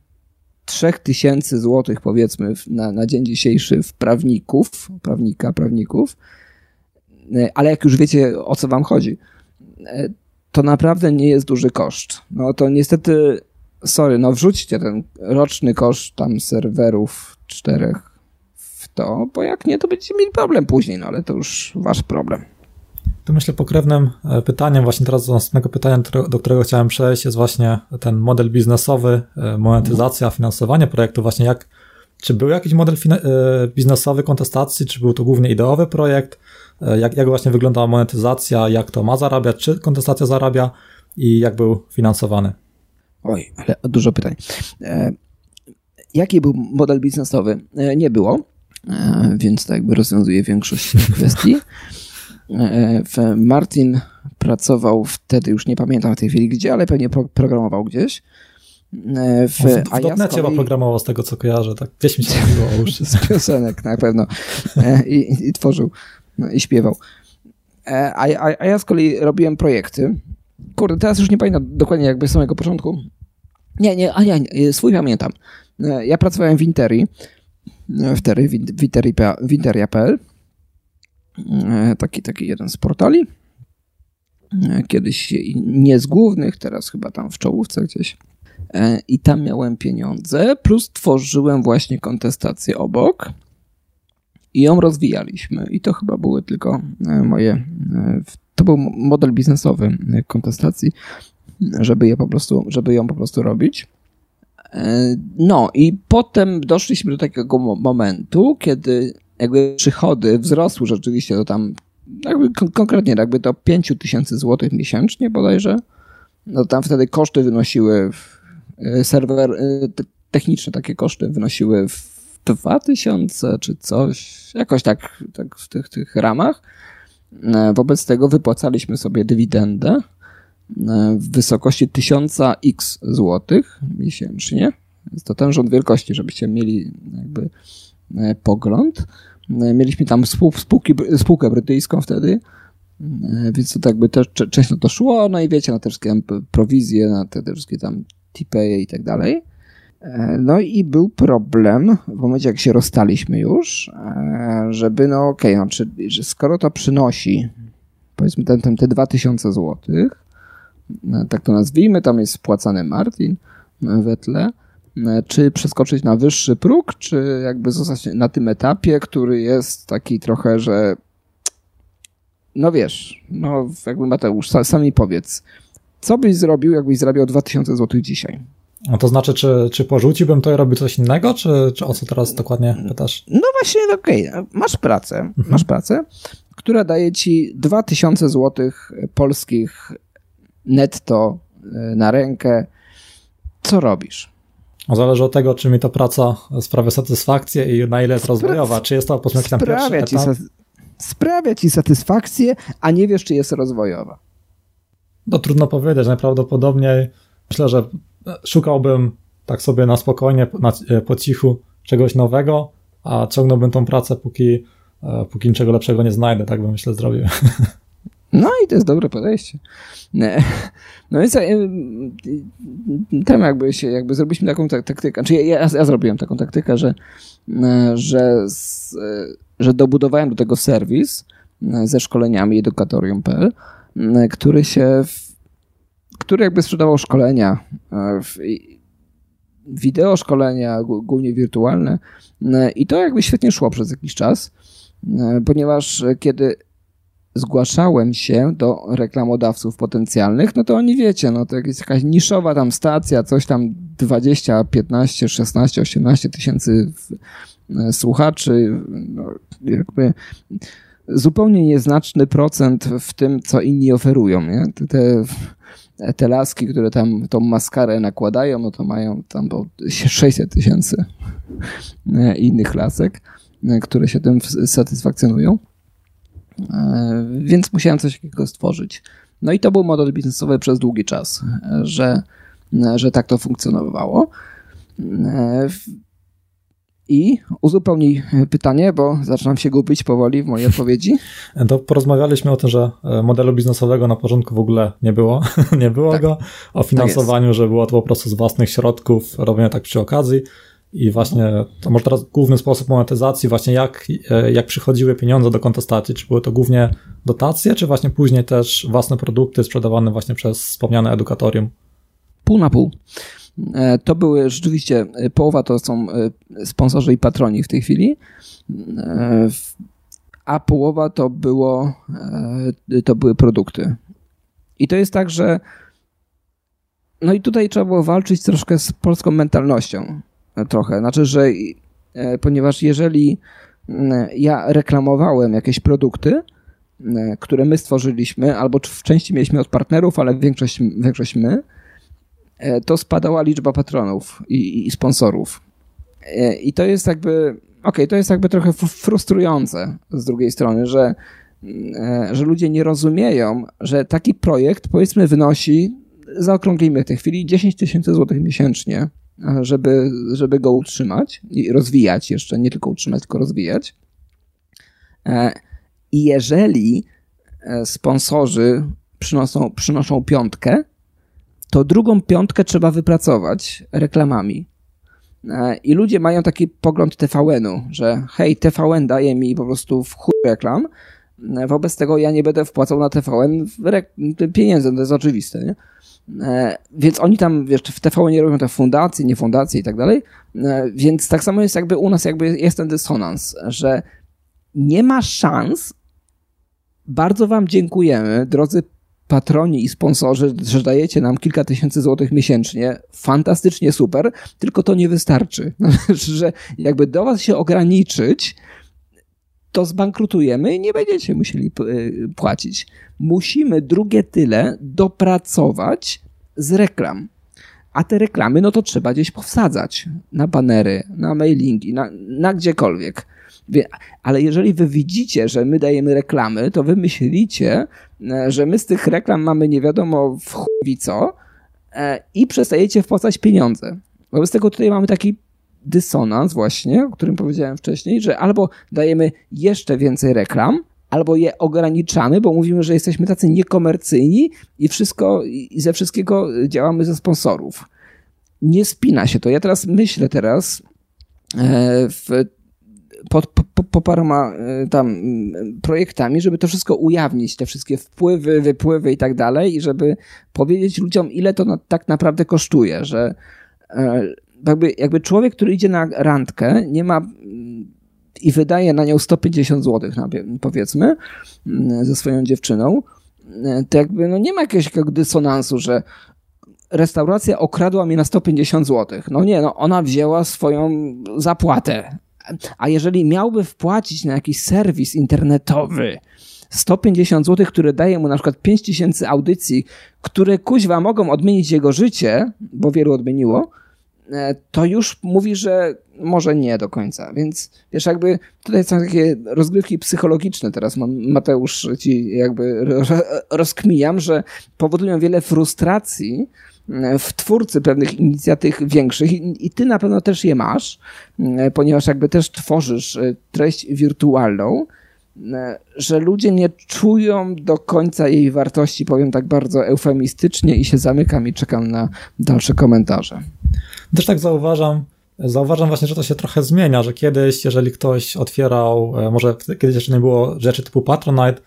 Speaker 2: 3000 złotych powiedzmy na, na dzień dzisiejszy w prawników, prawnika, prawników, e, ale jak już wiecie o co wam chodzi, e, to naprawdę nie jest duży koszt. No to niestety, sorry, no wrzućcie ten roczny koszt tam serwerów czterech w to, bo jak nie, to będziecie mieli problem później, no ale to już wasz problem.
Speaker 1: Tu myślę pokrewnym e, pytaniem, właśnie teraz do następnego pytania, do którego chciałem przejść, jest właśnie ten model biznesowy, e, monetyzacja, finansowanie projektu, właśnie jak, czy był jakiś model e, biznesowy kontestacji, czy był to głównie ideowy projekt, jak, jak właśnie wyglądała monetyzacja, jak to ma zarabiać, czy kontestacja zarabia i jak był finansowany?
Speaker 2: Oj, ale dużo pytań. Jaki był model biznesowy? Nie było, więc to jakby rozwiązuje większość kwestii. E, Martin pracował wtedy, już nie pamiętam w tej chwili gdzie, ale pewnie programował gdzieś.
Speaker 1: E, w, w, w ja kolei... chyba programował z tego, co kojarzę, tak gdzieś mi się mówiło o uszy.
Speaker 2: Z piosenek na pewno. E, I, i tworzył, no, i śpiewał. A, a, a ja z kolei robiłem projekty. Kurde, teraz już nie pamiętam dokładnie jakby z samego początku. Nie, nie, a nie, swój pamiętam. Ja pracowałem w Interi, wtedy w Interia.pl taki, taki jeden z portali. E, kiedyś nie z głównych, teraz chyba tam w czołówce gdzieś. E, I tam miałem pieniądze, plus tworzyłem właśnie kontestację obok i ją rozwijaliśmy. I to chyba były tylko moje. To był model biznesowy kontestacji, żeby, je po prostu, żeby ją po prostu robić. No i potem doszliśmy do takiego momentu, kiedy jakby przychody wzrosły rzeczywiście to tam, jakby konkretnie jakby to 5 tysięcy złotych miesięcznie bodajże, no tam wtedy koszty wynosiły, y, serwer, y, techniczne takie koszty wynosiły w 2000 czy coś, jakoś tak, tak w tych, tych ramach. E, wobec tego wypłacaliśmy sobie dywidendę e, w wysokości 1000 x złotych miesięcznie. Jest to ten rząd wielkości, żebyście mieli jakby e, pogląd. E, mieliśmy tam spółki, spółkę brytyjską wtedy, e, więc to tak by też często to szło, no i wiecie, na te wszystkie prowizje, na te, te wszystkie tam Tipeee i tak dalej. E, no i był problem w momencie, jak się rozstaliśmy już, żeby, no okej, okay, no, czy, skoro to przynosi, powiedzmy, ten, ten, te 2000 złotych, e, tak to nazwijmy, tam jest spłacany Martin we tle, czy przeskoczyć na wyższy próg, czy jakby zostać na tym etapie, który jest taki trochę, że no wiesz, no jakby Mateusz, sami powiedz, co byś zrobił, jakbyś zarabiał 2000 zł dzisiaj?
Speaker 1: No to znaczy, czy, czy porzuciłbym to i robił coś innego, czy, czy o co teraz dokładnie pytasz?
Speaker 2: No właśnie, no okej, okay. masz pracę, mhm. masz pracę, która daje ci 2000 zł polskich netto e, na rękę. Co robisz?
Speaker 1: Zależy od tego, czy mi ta praca sprawia satysfakcję i na ile jest rozwojowa. Czy jest to po prostu tam pierwszy etap?
Speaker 2: sprawia ci satysfakcję, a nie wiesz, czy jest rozwojowa.
Speaker 1: No trudno powiedzieć. Najprawdopodobniej myślę, że szukałbym tak sobie na spokojnie, na, e, po cichu czegoś nowego, a ciągnąłbym tą pracę, póki, e, póki niczego lepszego nie znajdę, tak bym myślę zrobił.
Speaker 2: No i to jest dobre podejście. No więc e, tam jakby się, jakby zrobiliśmy taką taktykę, znaczy ja, ja, ja zrobiłem taką taktykę, że, że, że dobudowałem do tego serwis ze szkoleniami edukatorium.pl, który się który jakby sprzedawał szkolenia, e, wideo szkolenia, głównie wirtualne e, i to jakby świetnie szło przez jakiś czas, e, ponieważ kiedy zgłaszałem się do reklamodawców potencjalnych, no to oni wiecie, no to jest jakaś niszowa tam stacja, coś tam 20, 15, 16, 18 tysięcy słuchaczy, no jakby zupełnie nieznaczny procent w tym, co inni oferują. Nie? Te, te laski, które tam tą maskarę nakładają, no to mają tam 600 tysięcy e, innych lasek, e, które się tym satysfakcjonują. E, więc musiałem coś takiego stworzyć. No i to był model biznesowy przez długi czas, że, że tak to funkcjonowało. I uzupełnij pytanie, bo zaczynam się gubić powoli w mojej odpowiedzi.
Speaker 1: To porozmawialiśmy o tym, że e, modelu biznesowego na początku w ogóle nie było. nie było tak. go. O tak finansowaniu, tak że było to po prostu z własnych środków, robione tak przy okazji. I właśnie to może teraz główny sposób monetyzacji, właśnie jak, e, jak przychodziły pieniądze do kontestacji, czy były to głównie dotacje, czy właśnie później też własne produkty sprzedawane właśnie przez wspomniane edukatorium?
Speaker 2: Pół na pół. E, to były rzeczywiście, e, połowa to są sponsorzy i patroni w tej chwili, a połowa to było, to były produkty. I to jest tak, że no i tutaj trzeba było walczyć troszkę z polską mentalnością. Trochę. Znaczy, że ponieważ jeżeli ja reklamowałem jakieś produkty, które my stworzyliśmy, albo w części mieliśmy od partnerów, ale większość, większość my, E, to spadała liczba patronów i, i sponsorów. E, I to jest jakby, okej, okay, to jest jakby trochę frustrujące z drugiej strony, że, e, że ludzie nie rozumieją, że taki projekt powiedzmy wynosi, zaokrąglimy w tej chwili 10 tysięcy złotych miesięcznie, żeby, żeby go utrzymać i rozwijać jeszcze, nie tylko utrzymać, tylko rozwijać. I jeżeli sponsorzy przynoszą, przynoszą piątkę, to drugą piątkę trzeba wypracować reklamami. E, I ludzie mają taki pogląd TVN-u, że hej, TVN daje mi po prostu w chuj reklam, e, wobec tego ja nie będę wpłacał na TVN pieniędzy, to jest oczywiste, nie? E, więc oni tam, wiesz, w TVN nie robią te fundacje, nie fundacje i tak dalej, więc tak samo jest jakby u nas jakby jest ten dysonans, że nie ma szans, bardzo wam dziękujemy, drodzy patroni i sponsorzy, że dajecie nam kilka tysięcy złotych miesięcznie, fantastycznie super, tylko to nie wystarczy. że jakby do was się ograniczyć, to zbankrutujemy i nie będziecie musieli y, płacić. Musimy drugie tyle dopracować z reklam. A te reklamy, no to trzeba gdzieś powsadzać. Na banery, na mailingi, na, na gdziekolwiek. Ale jeżeli wy widzicie, że my dajemy reklamy, to wy myślicie, e, że my z tych reklam mamy nie wiadomo w chuj co e, i przestajecie wpłacać pieniądze. Wobec tego tutaj mamy taki dysonans właśnie, o którym powiedziałem wcześniej, że albo dajemy jeszcze więcej reklam, albo je ograniczamy, bo mówimy, że jesteśmy tacy niekomercyjni i wszystko i ze wszystkiego działamy ze sponsorów. nie spina się to. Ja teraz myślę teraz w pod, po, po paroma e, tam projektami, żeby to wszystko ujawnić, te wszystkie wpływy, wypływy i tak dalej, i żeby powiedzieć ludziom, ile to na, tak naprawdę kosztuje, że e, jakby, jakby człowiek, który idzie na randkę, nie ma i wydaje na nią 150 zł, powiedzmy, ze swoją dziewczyną, e, to jakby no nie ma jakiegoś dysonansu, że restauracja okradła mnie na 150 zł. No nie, no ona wzięła swoją zapłatę, a jeżeli miałby wpłacić na jakiś serwis internetowy 150 zł, które daje mu na przykład 5000 audycji, które kuźwa mogą odmienić jego życie, bo wielu odmieniło, to już mówi, że może nie do końca. Więc wiesz, jakby tutaj są takie rozgrywki psychologiczne teraz, Mateusz, ci jakby rozkmijam, że powodują wiele frustracji, w twórcy pewnych inicjatyw większych i, ty na pewno też je masz, e, ponieważ jakby też tworzysz e, treść wirtualną, e, że ludzie nie czują do końca jej wartości, powiem tak bardzo eufemistycznie i się zamykam i czekam na dalsze komentarze.
Speaker 1: Też tak zauważam, zauważam właśnie, że to się trochę zmienia, że kiedyś, jeżeli ktoś otwierał, może kiedyś jeszcze nie było rzeczy typu Patronite,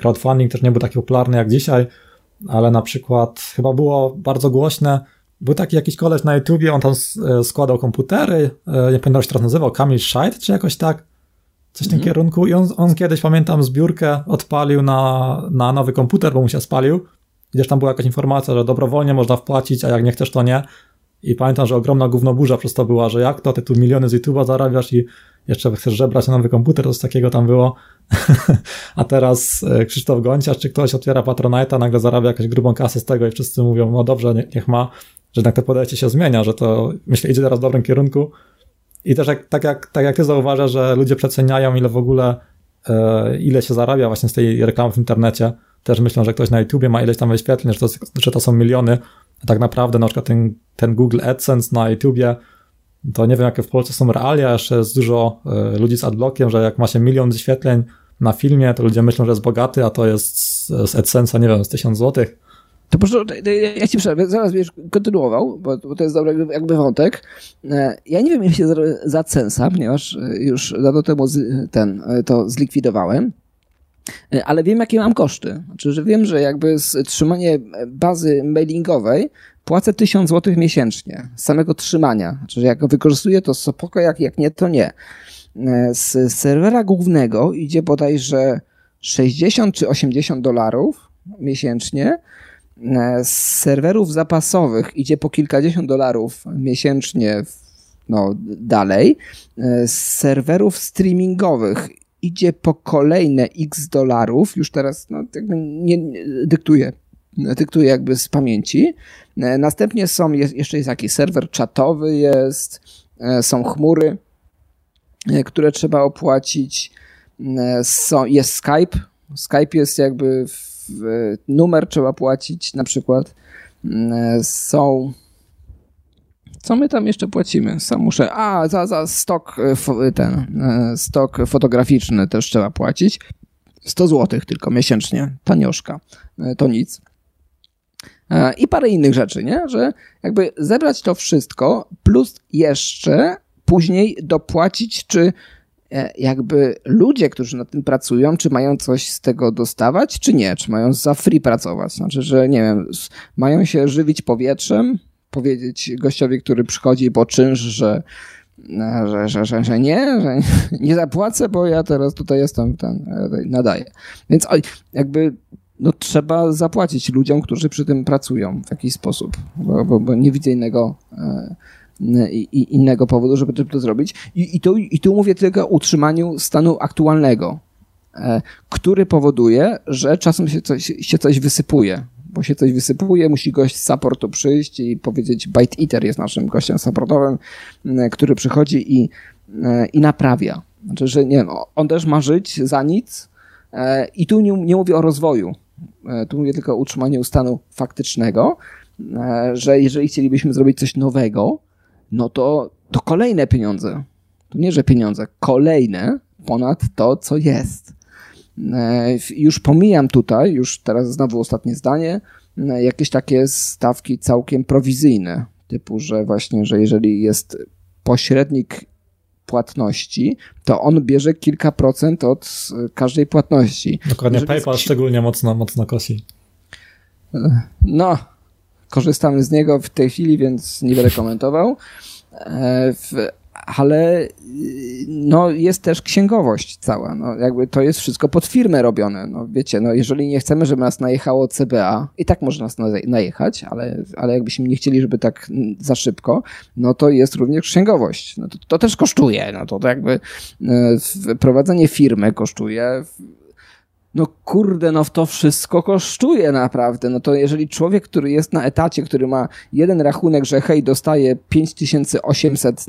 Speaker 1: crowdfunding też nie był taki popularny jak dzisiaj, ale na przykład chyba było bardzo głośne, był taki jakiś koleś na YouTubie, on tam e, składał komputery, e, nie pamiętam jak się teraz nazywał, Kamil Scheid czy jakoś tak, coś w tym mm. kierunku i on, on kiedyś, pamiętam, zbiórkę odpalił na, na nowy komputer, bo mu się spalił, gdzieś tam była jakaś informacja, że dobrowolnie można wpłacić, a jak nie chcesz, to nie. I pamiętam, że ogromna gównoburza przez to była, że jak to, ty tu miliony z YouTube'a zarabiasz i jeszcze chcesz żebrać na nowy komputer, coś takiego tam było. A teraz e, Krzysztof Gonciarz, czy ktoś otwiera Patronite'a, nagle zarabia jakąś grubą kasę z tego i wszyscy mówią, no dobrze, niech ma, że jednak to podejście się zmienia, że to, myślę, idzie teraz w dobrym kierunku. I też jak, tak, jak, tak jak ty zauważasz, że ludzie przeceniają, ile w ogóle, e, ile się zarabia właśnie z tej reklamy w internecie, też myślą, że ktoś na YouTubie ma ileś tam wyświetleń, że to, że to są miliony, a tak naprawdę na przykład ten, ten Google AdSense na YouTubie to nie wiem, jakie w Polsce są realia, jeszcze jest dużo e, ludzi z adblockiem, że jak ma się milion wyświetleń na filmie, to ludzie myślą, że jest bogaty, a to jest z AdSense'a, nie wiem, z tysiąc złotych.
Speaker 2: To proszę, ja ci przerwę, zaraz będziesz kontynuował, bo, bo, to jest dobry jakby wątek. E, ja nie wiem, ile się za AdSense'a, ponieważ e, już dawno temu ten, to zlikwidowałem, ale wiem, jakie mam koszty. Znaczy, że wiem, że jakby trzymanie bazy mailingowej płacę 1000 zł miesięcznie z samego trzymania. Czyli jak go wykorzystuję, to spoko, jak, jak nie, to nie. E, z serwera głównego idzie bodajże 60 czy 80 dolarów miesięcznie. E, z serwerów zapasowych idzie po kilkadziesiąt dolarów miesięcznie no, dalej. Z serwerów streamingowych idzie po kolejne x dolarów. Już teraz no, nie, nie dyktuję dyktuję jakby z pamięci. E, następnie są, jest, jeszcze jest jakiś serwer czatowy jest, e, są chmury, e, które trzeba opłacić, są, jest Skype, Skype jest jakby w, numer trzeba płacić na przykład, są co my tam jeszcze płacimy? Sam muszę. A, za, za stok ten stok fotograficzny też trzeba płacić. 100 zł tylko miesięcznie. Tanioszka. To nic. E, i parę innych rzeczy, nie? Że jakby zebrać to wszystko, plus jeszcze później dopłacić, czy e, jakby ludzie, którzy nad tym pracują, czy mają coś z tego dostawać, czy nie, czy mają za free pracować. Znaczy, że nie wiem, mają się żywić powietrzem, powiedzieć gościowi, który przychodzi po czynsz, że e, że, że, że, że nie, że nie zapłacę, bo ja teraz tutaj jestem, ten, nadaję. Więc jakby no, trzeba zapłacić ludziom, którzy przy tym pracują w jakiś sposób, bo, bo, bo nie widzę innego, e, i, innego powodu, żeby to, zrobić. I, i, tu, I tu mówię tylko o utrzymaniu stanu aktualnego, e, który powoduje, że czasem się coś, się coś wysypuje, bo się coś wysypuje, musi gość z supportu przyjść i powiedzieć, Byte Eater jest naszym gościem supportowym, który przychodzi i, e, i naprawia. Znaczy, że nie wiem, on też ma żyć za nic, e, i tu nie, nie mówię o rozwoju, E, tu mówię tylko o utrzymaniu stanu faktycznego, że jeżeli chcielibyśmy zrobić coś nowego, no to, to kolejne pieniądze. To nie, że pieniądze, kolejne ponad to, co jest. E, już pomijam tutaj, już teraz znowu ostatnie zdanie, jakieś takie stawki całkiem prowizyjne, typu, że właśnie, że jeżeli jest pośrednik płatności, to on bierze kilka procent od każdej płatności.
Speaker 1: Dokładnie, jeżeli PayPal jest... szczególnie mocno, mocno kosi.
Speaker 2: No, korzystamy z niego w tej chwili, więc nie będę komentował. Ale no, jest też księgowość cała. No, jakby to jest wszystko pod firmę robione. No, wiecie, no, jeżeli nie chcemy, żeby nas najechało CBA, i tak może nas najechać, ale, ale jakbyśmy nie chcieli, żeby tak za szybko, no to jest również księgowość. No, to, to też kosztuje. No, to, to jakby e, prowadzenie firmy kosztuje no kurde, no to wszystko kosztuje naprawdę. No to jeżeli człowiek, który jest na etacie, który ma jeden rachunek, że hej, dostaje 5800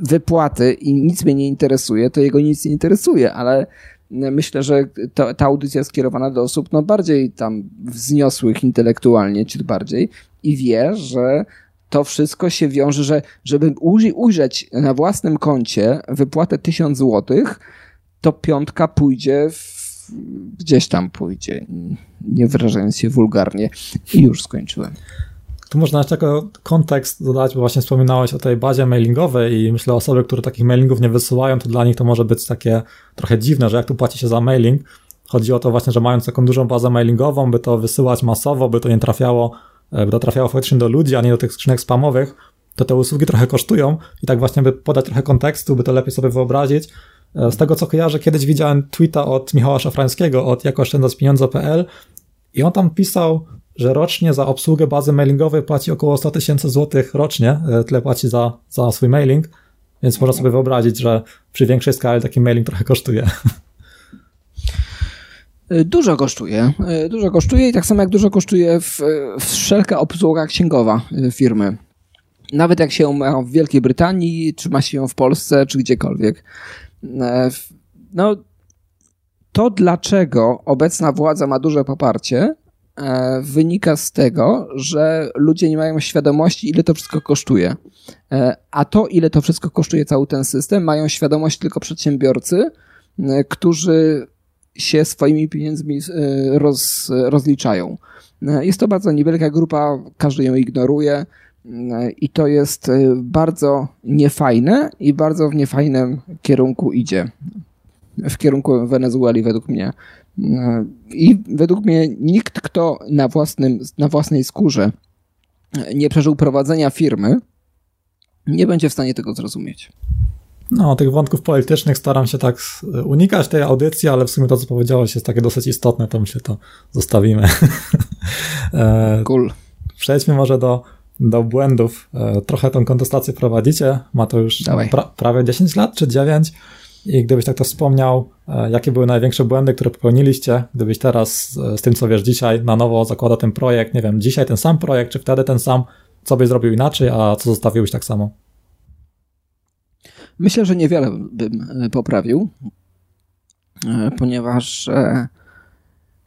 Speaker 2: wypłaty i nic mnie nie interesuje, to jego nic nie interesuje, ale myślę, że to, ta audycja skierowana do osób no bardziej tam wzniosłych intelektualnie, ciut bardziej i wie, że to wszystko się wiąże, że żeby ujrzeć na własnym koncie wypłatę 1000 złotych, to piątka pójdzie w gdzieś tam pójdzie, nie wyrażając się wulgarnie. I już skończyłem.
Speaker 1: Tu można jeszcze jako kontekst dodać, bo właśnie wspominałeś o tej bazie mailingowej i myślę, osoby, które takich mailingów nie wysyłają, to dla nich to może być takie trochę dziwne, że jak tu płaci się za mailing, chodzi o to właśnie, że mając taką dużą bazę mailingową, by to wysyłać masowo, by to nie trafiało, e, by to trafiało faktycznie do ludzi, a nie do tych skrzynek spamowych, to te usługi trochę kosztują i tak właśnie, by podać trochę kontekstu, by to lepiej sobie wyobrazić, E, z tego co kojarzę, kiedyś widziałem tweeta od Michała Szafrańskiego od jakoszczędzać i on tam pisał, że rocznie za obsługę bazy mailingowej płaci około 100 tysięcy złotych rocznie, e, tyle płaci za, za swój mailing, więc można sobie wyobrazić, że przy większej skali taki mailing trochę kosztuje.
Speaker 2: E, dużo kosztuje. Dużo kosztuje i tak samo jak dużo kosztuje w, wszelka obsługa księgowa firmy. Nawet jak się ma w Wielkiej Brytanii, czy ma się ją w Polsce, czy gdziekolwiek. E, no, to dlaczego obecna władza ma duże poparcie, e, wynika z tego, że ludzie nie mają świadomości, ile to wszystko kosztuje. E, a to, ile to wszystko kosztuje cały ten system, mają świadomość tylko przedsiębiorcy, którzy się swoimi pieniędzmi roz, rozliczają. Jest to bardzo niewielka grupa, każdy ją ignoruje. I to jest bardzo niefajne i bardzo w niefajnym kierunku idzie. W kierunku Wenezueli, według mnie. I według mnie nikt, kto na, własnym, na własnej skórze nie przeżył prowadzenia firmy, nie będzie w stanie tego zrozumieć.
Speaker 1: No, tych wątków politycznych staram się tak unikać tej audycji, ale w sumie to, co powiedziałeś, jest takie dosyć istotne, to myślę, to zostawimy.
Speaker 2: E, cool.
Speaker 1: Przejdźmy może do do błędów. E, trochę tą kontestację prowadzicie, ma to już pra prawie 10 lat czy 9 i gdybyś tak to wspomniał, e, jakie były największe błędy, które popełniliście, gdybyś teraz e, z tym, co wiesz dzisiaj, na nowo zakłada ten projekt, nie wiem, dzisiaj ten sam projekt, czy wtedy ten sam, co byś zrobił inaczej, a co zostawiłbyś tak samo?
Speaker 2: Myślę, że niewiele bym poprawił, ponieważ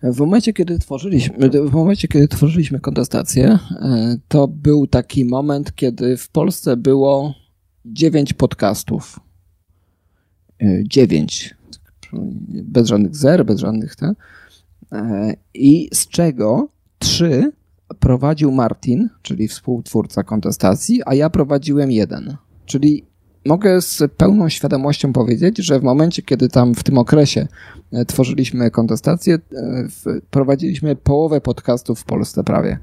Speaker 2: w momencie, kiedy tworzyliśmy, w momencie, kiedy tworzyliśmy kontestację, e, to był taki moment, kiedy w Polsce było dziewięć podcastów. E, dziewięć. Bez żadnych zer, bez żadnych te. E, I z czego trzy prowadził Martin, czyli współtwórca kontestacji, a ja prowadziłem jeden. Czyli mogę z pełną świadomością powiedzieć, że w momencie, kiedy tam w tym okresie e, tworzyliśmy kontestację, e, prowadziliśmy połowę podcastów w Polsce prawie.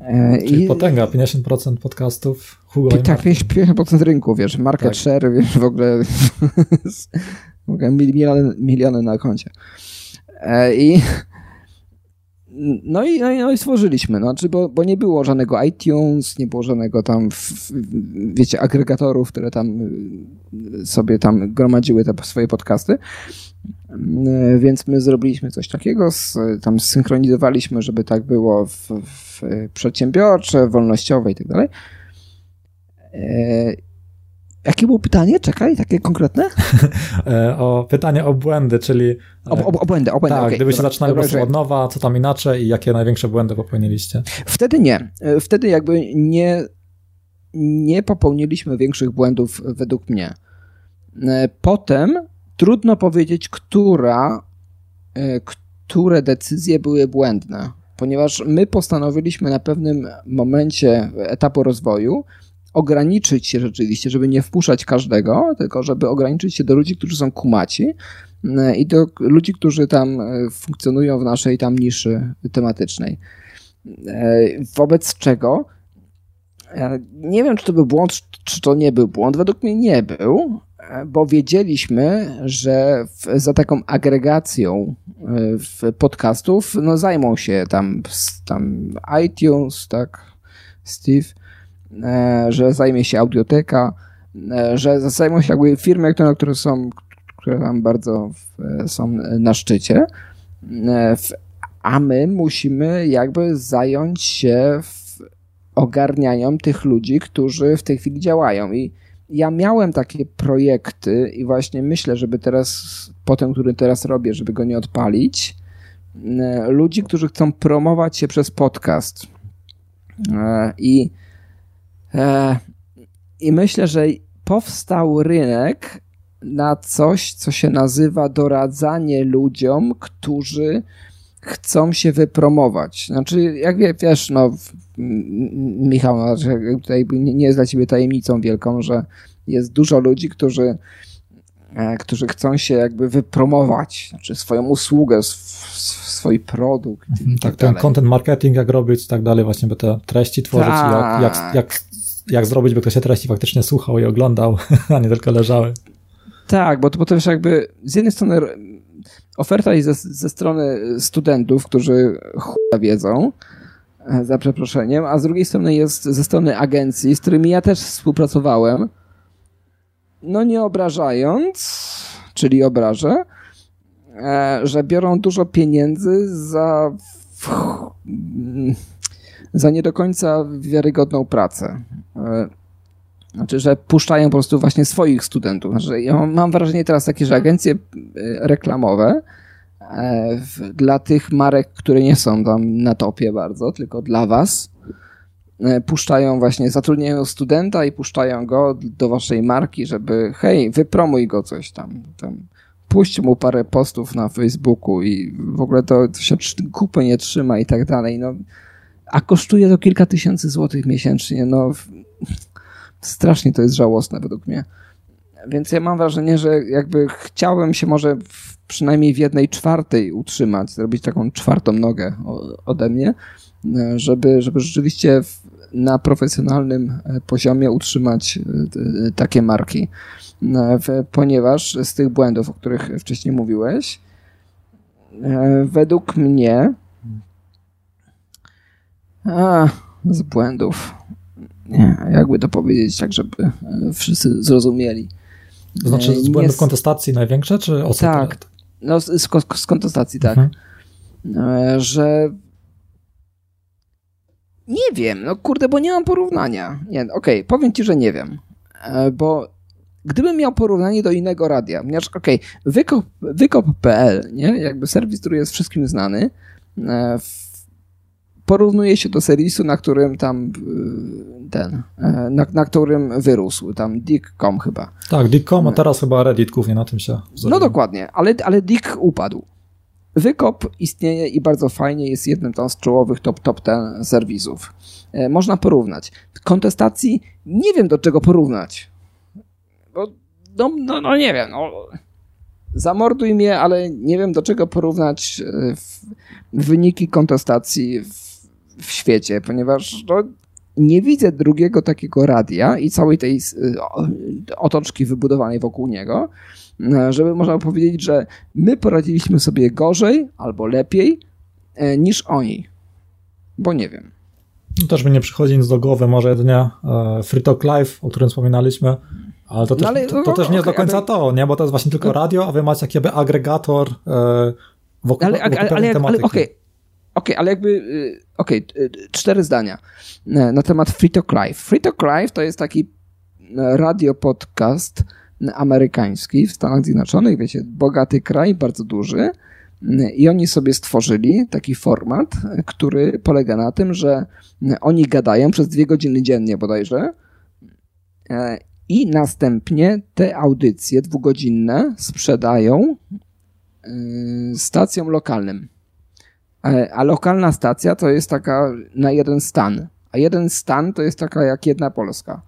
Speaker 1: E, Czyli I, potęga, 50% podcastów
Speaker 2: Hugo Tak, 50% rynku, wiesz, market tak. share, wiesz, w ogóle miliony, miliony na koncie. I no i, no i, no i stworzyliśmy, no, znaczy, bo, bo nie było żadnego iTunes, nie było żadnego tam, w, wiecie, agregatorów, które tam y, sobie tam gromadziły te swoje podcasty. Y, więc my zrobiliśmy coś takiego, tam zsynchronizowaliśmy, żeby tak było w, w przedsiębiorcze, wolnościowe i tak dalej. Y, Jakie było pytanie? Czekaj, takie konkretne?
Speaker 1: E, o pytanie o błędy, czyli.
Speaker 2: O, o, o błędy, o błędy.
Speaker 1: Tak, okay, gdybyście dobra, zaczynali dobra, od nowa, co tam inaczej i jakie największe błędy popełniliście?
Speaker 2: Wtedy nie. E, wtedy jakby nie, nie popełniliśmy większych błędów według mnie. E, potem trudno powiedzieć, która, które decyzje były błędne ponieważ my postanowiliśmy na pewnym momencie etapu rozwoju ograniczyć się rzeczywiście, żeby nie wpuszczać każdego, tylko żeby ograniczyć się do ludzi, którzy są kumaci e, i do ludzi, którzy tam e, funkcjonują w naszej tam niszy tematycznej. E, wobec czego nie wiem, czy to był błąd, czy to nie był błąd. Według mnie nie był, bo wiedzieliśmy, że w, za taką agregacją w podcastów no, zajmą się tam, tam iTunes, tak, Steve, E, że zajmie się audioteka, e, że zajmą się jakby firmy, które, które są, które tam bardzo są na szczycie, e, a my musimy jakby zająć się ogarnianiem tych ludzi, którzy w tej chwili działają. I ja miałem takie projekty i właśnie myślę, żeby teraz, po tym, który teraz robię, żeby go nie odpalić, ludzi, którzy chcą promować się przez podcast. I E, I myślę, że powstał rynek na coś, co się nazywa doradzanie ludziom, którzy chcą się wypromować. Znaczy, jak wiesz, no, Michał, no, tutaj nie jest dla ciebie tajemnicą wielką, że jest dużo ludzi, którzy, e, którzy chcą się jakby wypromować, znaczy swoją usługę, swój produkt.
Speaker 1: Mhm, tak, tak ten content marketing, jak robić i tak dalej, właśnie, by te treści tworzyć, jak, jak, jak tak jak zrobić, by ktoś się treści faktycznie słuchał i oglądał, a nie tylko leżały.
Speaker 2: Tak, bo to, bo to wiesz jakby z jednej strony oferta jest ze, ze strony studentów, którzy chuja wiedzą, e, za przeproszeniem, a z drugiej strony jest ze strony agencji, z którymi ja też współpracowałem, no nie obrażając, czyli obrażę, e, że biorą dużo pieniędzy za za nie do końca wiarygodną pracę. E, znaczy, że puszczają po prostu właśnie swoich studentów. Znaczy, ja mam wrażenie teraz takie, że agencje e, reklamowe e, dla tych marek, które nie są tam na topie bardzo, tylko dla was, puszczają właśnie, zatrudniają studenta i puszczają go do waszej marki, żeby hej, wypromuj go coś tam, tam puść mu parę postów na Facebooku i w ogóle to, to się kupy nie trzyma i tak dalej. No, a kosztuje to kilka tysięcy złotych miesięcznie. No, strasznie to jest żałosne według mnie. Więc ja mam wrażenie, że jakby chciałem się może w, przynajmniej w jednej czwartej utrzymać, zrobić taką czwartą nogę ode mnie, żeby, żeby rzeczywiście w, na profesjonalnym e, poziomie utrzymać e, takie marki. E, ponieważ z tych błędów, o których wcześniej mówiłeś, według mnie a, z błędów. Nie, jakby to powiedzieć tak, żeby e, wszyscy zrozumieli.
Speaker 1: To znaczy z błędów Nie... kontestacji największe, czy osób?
Speaker 2: Tak, no z, z kontestacji, tak. Mhm. E, że nie wiem, no kurde, bo nie mam porównania. Nie, okej, okay, powiem ci, że nie wiem, e, bo gdybym miał porównanie do innego radia, ponieważ okej, okay, wykop, wykop.pl, nie, jakby serwis, który jest wszystkim znany, porównuje się do serwisu, na którym tam y, ten, e, na, na którym wyrósł, tam Dick.com chyba.
Speaker 1: Tak, Dick.com, a teraz chyba Reddit głównie na tym się
Speaker 2: wzoruje. No dokładnie, ale, ale Dick upadł. Wykop istnieje i bardzo fajnie jest jednym tam z czołowych top, top ten serwisów. E, można porównać. Kontestacji nie wiem do czego porównać. Bo, no, no, no nie wiem. No. Zamorduj mnie, ale nie wiem do czego porównać e, wyniki kontestacji w w świecie, ponieważ no, nie widzę drugiego takiego radia i całej tej y, otoczki wybudowanej wokół niego, y, żeby można powiedzieć, że my poradziliśmy sobie gorzej albo lepiej y, niż oni. Bo nie wiem.
Speaker 1: No też mi nie przychodzi nic do głowy, może jedynie e, Free Talk Live, o którym wspominaliśmy, ale to, no, ale, też, to, to no, też nie jest okay, do końca ale... to, nie? bo to jest właśnie tylko radio, a wy macie jakby agregator e, wokół, ale, wokół ale, ale, ale,
Speaker 2: okay. Okej, okay, ale jakby, y, okej, okay, cztery zdania e, na temat Free Talk Live. Free Talk Live to jest taki e, radio podcast amerykański w Stanach Zjednoczonych, wiecie, bogaty kraj, bardzo duży i oni sobie stworzyli taki format, który polega na tym, że oni gadają przez dwie godziny dziennie bodajże e, i następnie te audycje dwugodzinne sprzedają stacjom lokalnym. A lokalna stacja to jest taka na jeden stan, a jeden stan to jest taka jak jedna Polska.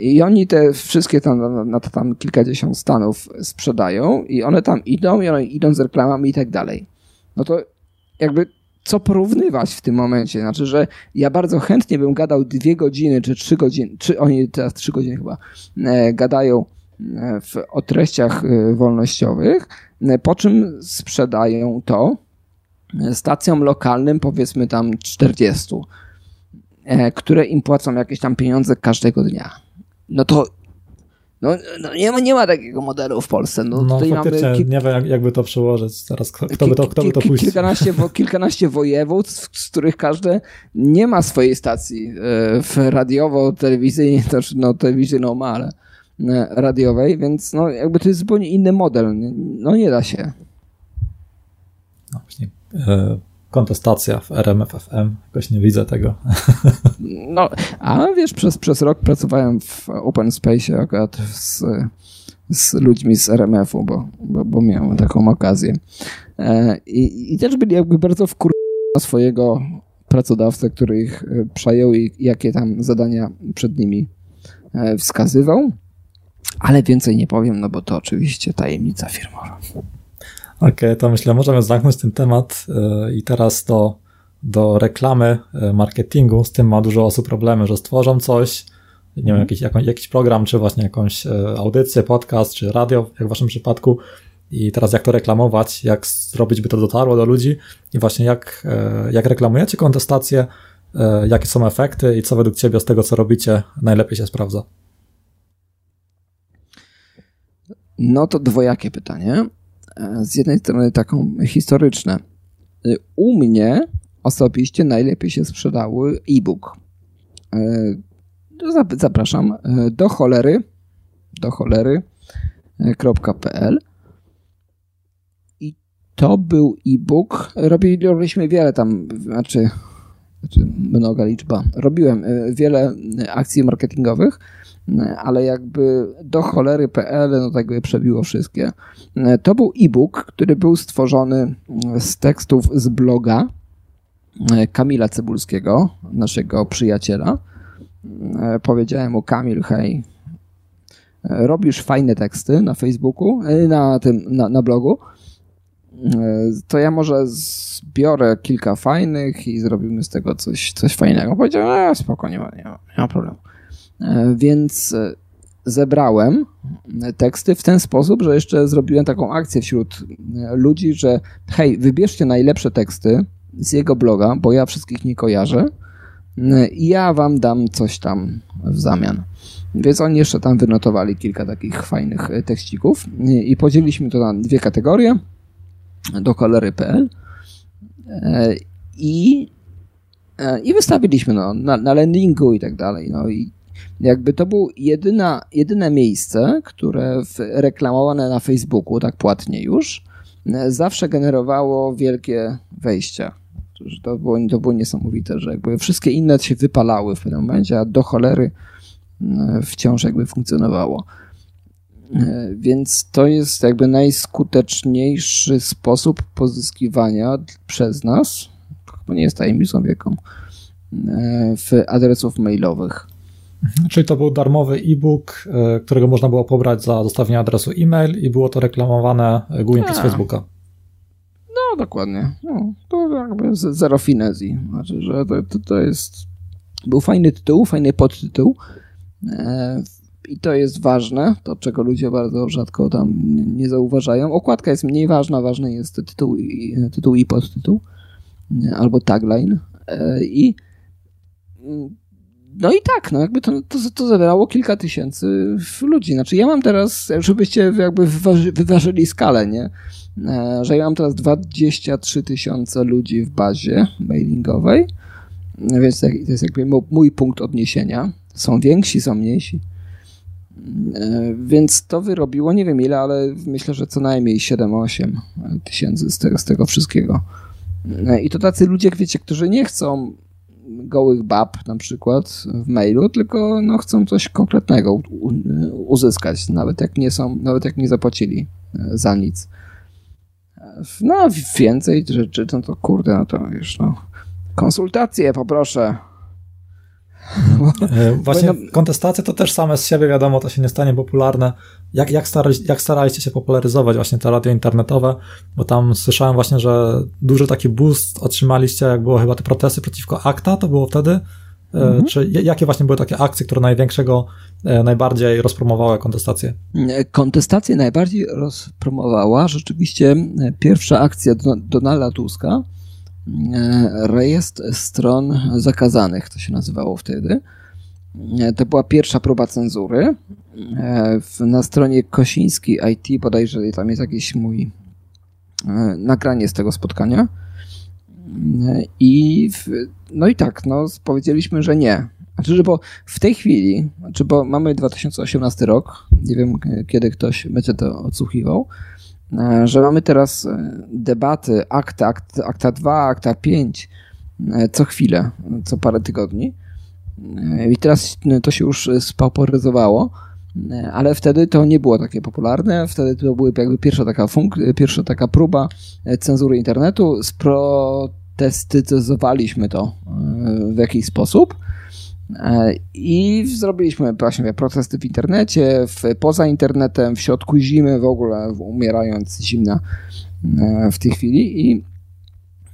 Speaker 2: I oni te wszystkie tam, na, tam kilkadziesiąt stanów sprzedają i one tam idą i one idą z reklamami i tak dalej. No to jakby co porównywać w tym momencie. Znaczy, że ja bardzo chętnie bym gadał dwie godziny czy trzy godziny, czy oni teraz trzy godziny chyba e, gadają e, w, o treściach e, wolnościowych, po czym sprzedają to stacjom lokalnym, powiedzmy tam 40, które im płacą jakieś tam pieniądze każdego dnia. No to no, no nie, ma, nie ma takiego modelu w Polsce. No,
Speaker 1: no faktycznie, mamy nie wiem jakby to przełożyć teraz, kto, kto, by, to, kto by to puścił.
Speaker 2: Kilkanaście, wo, kilkanaście województw, z których każde nie ma swojej stacji e, w radiowo-telewizyjnej, też no telewizyjną ma, ale e, radiowej, więc no jakby to jest zupełnie inny model. No nie da się.
Speaker 1: No właśnie. E, kontestacja w RMFFM, jakoś nie widzę tego.
Speaker 2: No, a wiesz, przez, przez rok pracowałem w Open Space akurat z, z ludźmi z RMF-u, bo, bo, bo miałem taką okazję. E, I, I też byli jakby bardzo wkur na swojego pracodawcę, który ich e, przejął i jakie tam zadania przed nimi wskazywał. Ale więcej nie powiem, no bo to oczywiście tajemnica firmowa.
Speaker 1: Okej, okay, to myślę, możemy zamknąć ten temat i teraz do do reklamy, e, marketingu, z tym ma dużo osób problemy, że stworzą coś, nie wiem, mhm. jakiś, jakąś, jakiś program, czy właśnie jakąś e, audycję, podcast, czy radio, jak w waszym przypadku. I teraz jak to reklamować, jak zrobić, by to dotarło do ludzi i właśnie jak, e, jak reklamujecie kontestację, jakie są efekty i co według ciebie z tego, co robicie, najlepiej się sprawdza?
Speaker 2: No to dwojakie pytanie. Z jednej strony taką historyczne. U mnie osobiście najlepiej się sprzedały e-book. E, zapraszam e, do cholery, do cholery.pl i to był e-book. Robiliśmy wiele tam, znaczy, znaczy mnoga liczba. Robiłem e, wiele akcji marketingowych, ale jakby do cholery.pl no tak by przebiło wszystkie. To był e-book, który był stworzony z tekstów z bloga E, Kamila Cebulskiego, naszego przyjaciela. E, powiedziałem mu, Kamil, hej, e, robisz fajne teksty na Facebooku, na tym, na, na blogu, to ja może zbiorę kilka fajnych i zrobimy z tego coś, coś fajnego. Powiedziałem, e, spoko, nie ma, nie, nie ma problemu. Więc zebrałem teksty w ten sposób, że jeszcze zrobiłem taką akcję wśród ludzi, że hej, wybierzcie najlepsze teksty, z jego bloga, bo ja wszystkich nie kojarzę i ja wam dam coś tam w zamian. Więc oni jeszcze tam wynotowali kilka takich fajnych e, tekścików i podzieliliśmy to na dwie kategorie do kolory.pl e, i, e, i wystawiliśmy no, na, na landingu i tak dalej. No i jakby to było jedyna, jedyne miejsce, które reklamowane na Facebooku, tak płatnie już, zawsze generowało wielkie wejścia to było, to było niesamowite, że jakby wszystkie inne się wypalały w pewnym momencie, a do cholery e, wciąż jakby funkcjonowało. E, więc to jest jakby najskuteczniejszy sposób pozyskiwania przez nas, chyba nie jest tajemnicą wieką, e, w adresów mailowych.
Speaker 1: Mhm. Czyli to był darmowy e-book, którego można było pobrać za zostawienie adresu e-mail i było to reklamowane głównie przez tak. Facebooka.
Speaker 2: No, dokładnie. No, to jakby zero finezji. Znaczy, że to, to, to jest... Był fajny tytuł, fajny podtytuł. I to jest ważne, to czego ludzie bardzo rzadko tam nie zauważają. Okładka jest mniej ważna, ważny jest tytuł i, tytuł i podtytuł, albo tagline. E, I no i tak, no jakby to, to, to zabierało kilka tysięcy ludzi. Znaczy ja mam teraz, żebyście jakby wyważy, wyważyli skalę, nie? E, że ja mam teraz 23 tysiące ludzi w bazie mailingowej, więc to jest jakby mój punkt odniesienia. Są więksi, są mniejsi. E, więc to wyrobiło, nie wiem ile, ale myślę, że co najmniej 7-8 tysięcy z tego, z tego wszystkiego. E, I to tacy ludzie, wiecie, którzy nie chcą gołych bab na przykład w mailu, tylko no, chcą coś konkretnego uzyskać, nawet jak nie są, nawet jak nie zapłacili za nic. no więcej rzeczy, no to kurde, no to już no. Konsultacje poproszę.
Speaker 1: E, właśnie no- kontestacje to też same z siebie, wiadomo, to się nie stanie popularne. Jak, jak, starali, jak staraliście się popularyzować właśnie te radio internetowe? Bo tam słyszałem właśnie, że duży taki boost otrzymaliście, jak było chyba te protesty przeciwko ACTA, to było wtedy? E, mhm. Czy jakie właśnie były takie akcje, które największego, e, najbardziej rozpromowały kontestację?
Speaker 2: Kontestację najbardziej rozpromowała rzeczywiście pierwsza akcja Donalda Tuska, rejestr stron zakazanych, to się nazywało wtedy. E, to była pierwsza próba cenzury. E, na stronie Kosiński IT bodajże tam jest jakieś mój nagranie z tego spotkania. I w, no i tak, no powiedzieliśmy, że nie. Znaczy, że bo w tej chwili, znaczy bo mamy 2018 rok, nie wiem kiedy ktoś będzie to odsłuchiwał, E, że mamy teraz e, debaty akta, akta, akta 2, akta 5 e, co chwilę, co parę tygodni. I teraz to się już spauperyzowało, ale wtedy to nie było takie popularne. Wtedy to była jakby pierwsza taka, funk- pierwsza taka próba cenzury internetu. Sprotestyzowaliśmy to w jakiś sposób. E, I zrobiliśmy właśnie protesty w internecie, w, poza internetem, w środku zimy, w ogóle umierając zimna e, w tej chwili i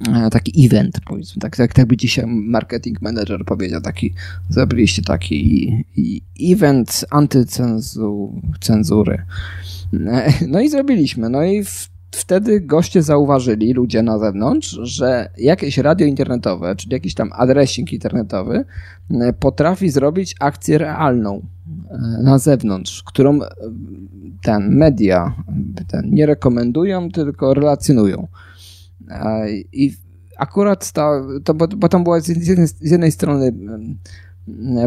Speaker 2: e, taki event, powiedzmy, tak, tak, tak by dzisiaj marketing manager powiedział, taki, zrobiliście taki event antycenzury. No i zrobiliśmy, no i w wtedy goście zauważyli, ludzie na zewnątrz, że jakieś radio internetowe, czyli jakiś tam adresik internetowy e, potrafi zrobić akcję realną e, na zewnątrz, którą e, ten media ten nie rekomendują, tylko relacjonują. I akurat ta, to, bo, bo tam była z jednej, z jednej strony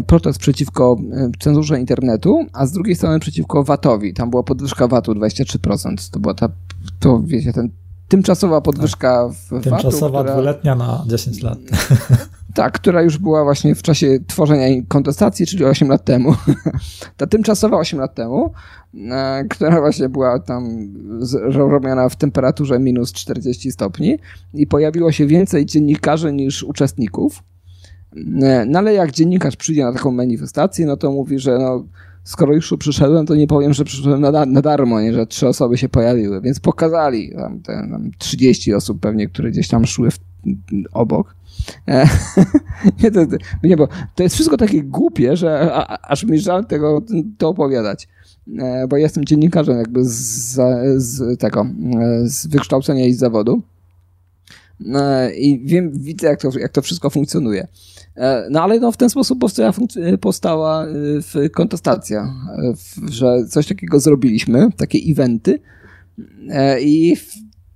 Speaker 2: protest przeciwko cenzurze internetu, a z drugiej strony przeciwko VAT-owi. Tam była podwyżka VAT-u 23%. To była ta to wiecie, ten tymczasowa podwyżka tak. w
Speaker 1: Tymczasowa VAT-u, dwuletnia na 10 lat.
Speaker 2: Tak, która już była właśnie w czasie tworzenia kontestacji, czyli 8 lat temu. Ta tymczasowa 8 lat temu, e, która właśnie była tam robiona w temperaturze minus 40 stopni i pojawiło się więcej dziennikarzy niż uczestników. E, no ale jak dziennikarz przyjdzie na taką manifestację, no to mówi, że no, skoro już tu przyszedłem, to nie powiem, że przyszedłem na, na darmo, nie, że trzy osoby się pojawiły, więc pokazali tam, te, tam 30 osób pewnie, które gdzieś tam szły w, obok. E, nie, to, nie, bo to jest wszystko takie głupie, że a, aż mi żal tego to opowiadać. E, bo jestem dziennikarzem jakby z, z tego, z wykształcenia i z zawodu. I wiem, widzę, jak to, jak to wszystko funkcjonuje. E, no ale no, w ten sposób powstała, powstała e, kontestacja, e, że coś takiego zrobiliśmy, takie eventy i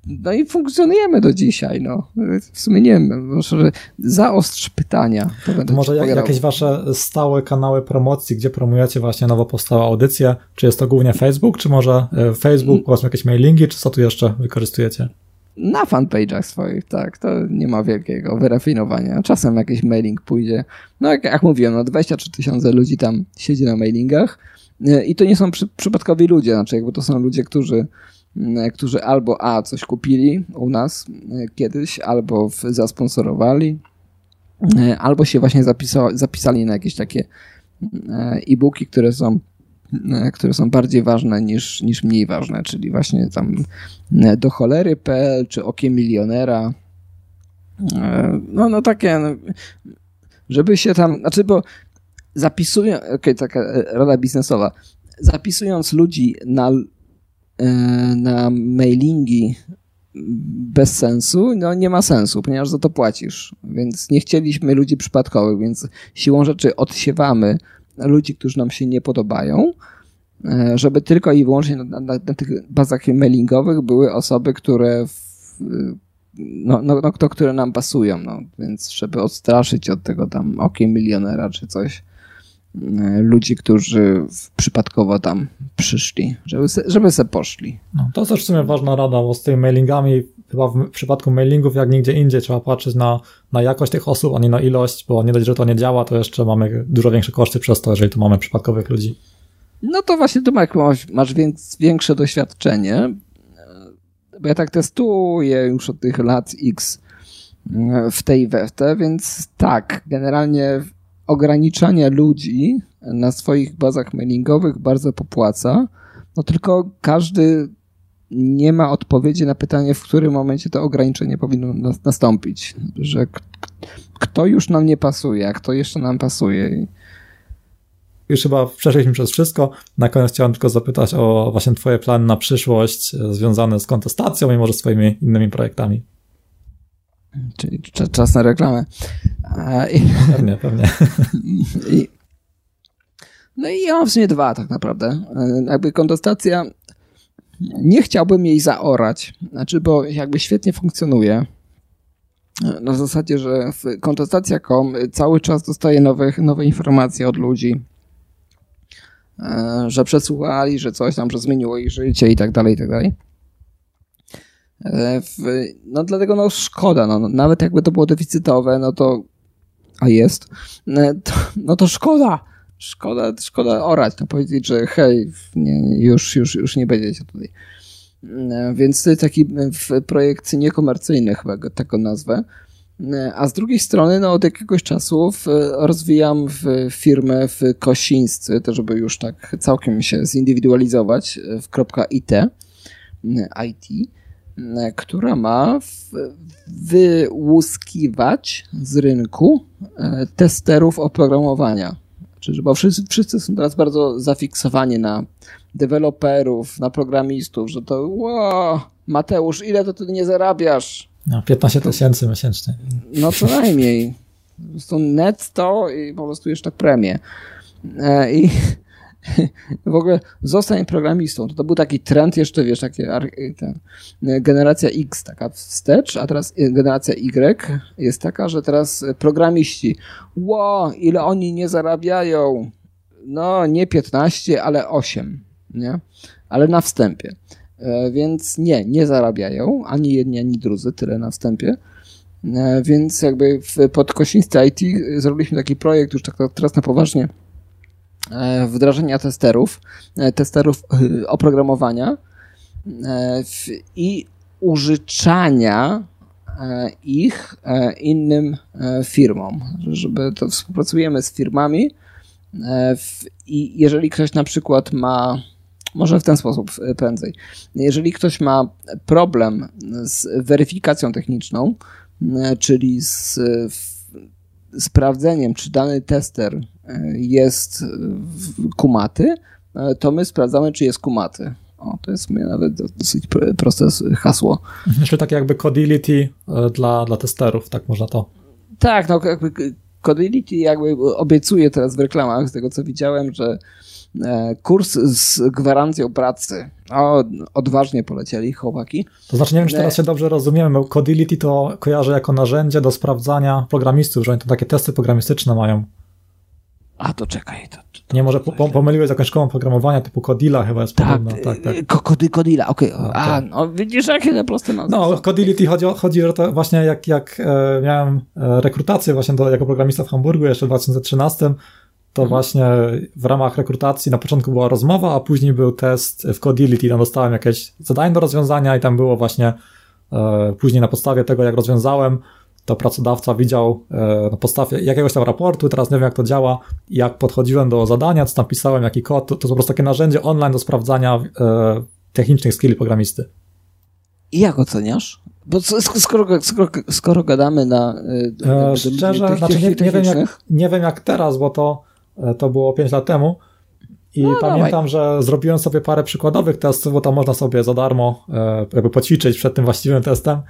Speaker 2: no i funkcjonujemy do dzisiaj. No. W sumie nie wiem, może zaostrz pytania.
Speaker 1: Może jak, jakieś wasze stałe kanały promocji, gdzie promujecie właśnie nowo powstałe audycje? Czy jest to głównie Facebook, czy może Facebook, mm. jakieś mailingi, czy co tu jeszcze wykorzystujecie?
Speaker 2: Na fanpage'ach swoich, tak, to nie ma wielkiego wyrafinowania. Czasem jakiś mailing pójdzie. No jak, jak mówiłem, no 23 tysiące ludzi tam siedzi na mailingach e, i to nie są przy, przypadkowi ludzie, znaczy jakby to są ludzie, którzy e, którzy albo A coś kupili u nas e, kiedyś, albo zasponsorowali, albo się właśnie zapisali na jakieś takie e-booki, które są które są bardziej ważne niż, niż mniej ważne, czyli właśnie tam e, do cholery.pl czy okiem milionera. E, no, no takie, no, żeby się tam, znaczy, bo zapisują, okej, okay, taka rada biznesowa, zapisując ludzi na, na mailingi bez sensu, no nie ma sensu, ponieważ za to płacisz. Więc nie chcieliśmy ludzi przypadkowych, więc siłą rzeczy odsiewamy ludzi, którzy nam się nie podobają, e, żeby tylko i wyłącznie na, na, na tych bazach mailingowych były osoby, które w, no, no, no, to, które nam pasują, no, więc żeby odstraszyć od tego tam okiem milionera czy coś e, ludzi, którzy przypadkowo tam przyszli, żeby se, żeby se poszli.
Speaker 1: No, to jest też w sumie ważna rada, bo z tymi mailingami chyba w przypadku mailingów jak nigdzie indziej trzeba patrzeć na, na jakość tych osób, a nie na ilość, bo nie dość, że to nie działa, to jeszcze mamy dużo większe koszty przez to, jeżeli tu mamy przypadkowych ludzi.
Speaker 2: No to właśnie tu masz, większe doświadczenie. bo ja tak testuję już od tych lat X e, w tej we więc tak, generalnie ograniczanie ludzi na swoich bazach mailingowych bardzo popłaca, no tylko każdy nie ma odpowiedzi na pytanie, w którym momencie to ograniczenie powinno nastąpić. Że kto już nam nie pasuje, a kto jeszcze nam pasuje.
Speaker 1: Już chyba przeszliśmy przez wszystko. Na koniec chciałem tylko zapytać o właśnie twoje plany na przyszłość e, związane z kontestacją i może swoimi innymi projektami.
Speaker 2: Czyli czas na reklamę.
Speaker 1: I, pewnie, pewnie.
Speaker 2: I, no i ja mam w sumie dwa tak naprawdę. E, jakby kontestacja nie chciałbym jej zaorać, znaczy, bo jakby świetnie funkcjonuje. Na zasadzie, że w kontestacja.com cały czas dostaje nowe, nowe informacje od ludzi, e, że przesłuchali, że coś tam, że zmieniło ich życie i tak dalej, i tak dalej. E, no dlatego no szkoda, no, nawet jakby to było deficytowe, no to a jest, e, to, no to szkoda, szkoda, szkoda orać, no powiedzieć, że hej, nie, już, już, już nie będziecie tutaj. E, więc to jest taki e, projekt niekomercyjny, chyba tego nazwę. E, a z drugiej strony, no od jakiegoś czasu rozwijam w firmę w Kosińscy, to żeby już tak całkiem się zindywidualizować w .it, IT, która ma wyłuskiwać z rynku testerów oprogramowania czy, bo wszyscy, wszyscy są teraz bardzo zafiksowani na deweloperów, na programistów, że to wow, Mateusz, ile to ty nie zarabiasz?
Speaker 1: No, 15 tysięcy miesięcznie.
Speaker 2: No co najmniej. Po prostu netto i po prostu jeszcze premię. E, I w ogóle zostań programistą. To, to był taki trend jeszcze, wiesz, takie ten, generacja X taka wstecz, a teraz generacja Y jest taka, że teraz programiści, ło, ile oni nie zarabiają? No, nie 15, ale 8, nie? Ale na wstępie. E, więc nie, nie zarabiają ani jedni, ani drudzy, tyle na wstępie. E, więc jakby w podkosińsce IT zrobiliśmy taki projekt już tak teraz na poważnie, E, wdrażania testerów, e, testerów e, oprogramowania i użyczania ich innym firmom, żeby to współpracujemy z firmami i jeżeli ktoś na przykład ma może w ten sposób prędzej. Jeżeli ktoś ma problem z weryfikacją techniczną, czyli z sprawdzeniem, czy dany tester jest kumaty, to my sprawdzamy, czy jest kumaty. O, to jest nawet dosyć proste hasło.
Speaker 1: Jeszcze takie jakby codility e, dla, dla testerów, tak można to.
Speaker 2: Tak, no jakby codility jakby obiecuje teraz w reklamach, z tego co widziałem, że e, kurs z gwarancją pracy. O, odważnie polecieli chłopaki.
Speaker 1: To znaczy, nie wiem, czy teraz się dobrze rozumiemy. Codility to kojarzę jako narzędzie do sprawdzania programistów, że oni to takie testy programistyczne mają.
Speaker 2: A to czekaj. To,
Speaker 1: to, nie, może po, pomyliłeś z jakąś szkołą programowania typu Codila chyba jest
Speaker 2: tak, podobna. Tak, tak. Kody, Codila, okej. Okay. A, tak. no widzisz, jakie te proste nazwy.
Speaker 1: No, Codility chodzi, chodzi, że to właśnie jak, jak e, miałem e, rekrutację właśnie do, jako programista w Hamburgu jeszcze w 2013, to mhm. właśnie w ramach rekrutacji na początku była rozmowa, a później był test w Codility, tam dostałem jakieś zadanie do rozwiązania i tam było właśnie e, później na podstawie tego, jak rozwiązałem, to pracodawca widział e, na podstawie jakiegoś tam raportu, teraz nie wiem jak to działa, jak podchodziłem do zadania, co tam pisałem, jaki kod, to, to po prostu takie narzędzie online do sprawdzania e, technicznych skilli programisty.
Speaker 2: I jak oceniasz? Bo skoro, skoro, skoro gadamy na.
Speaker 1: E, szczerze, tych, znaczy nie, nie, wiem jak, nie wiem jak teraz, bo to, e, to było 5 lat temu. I no, pamiętam, dawaj. że zrobiłem sobie parę przykładowych testów, bo tam można sobie za darmo e, jakby poćwiczyć przed tym właściwym testem.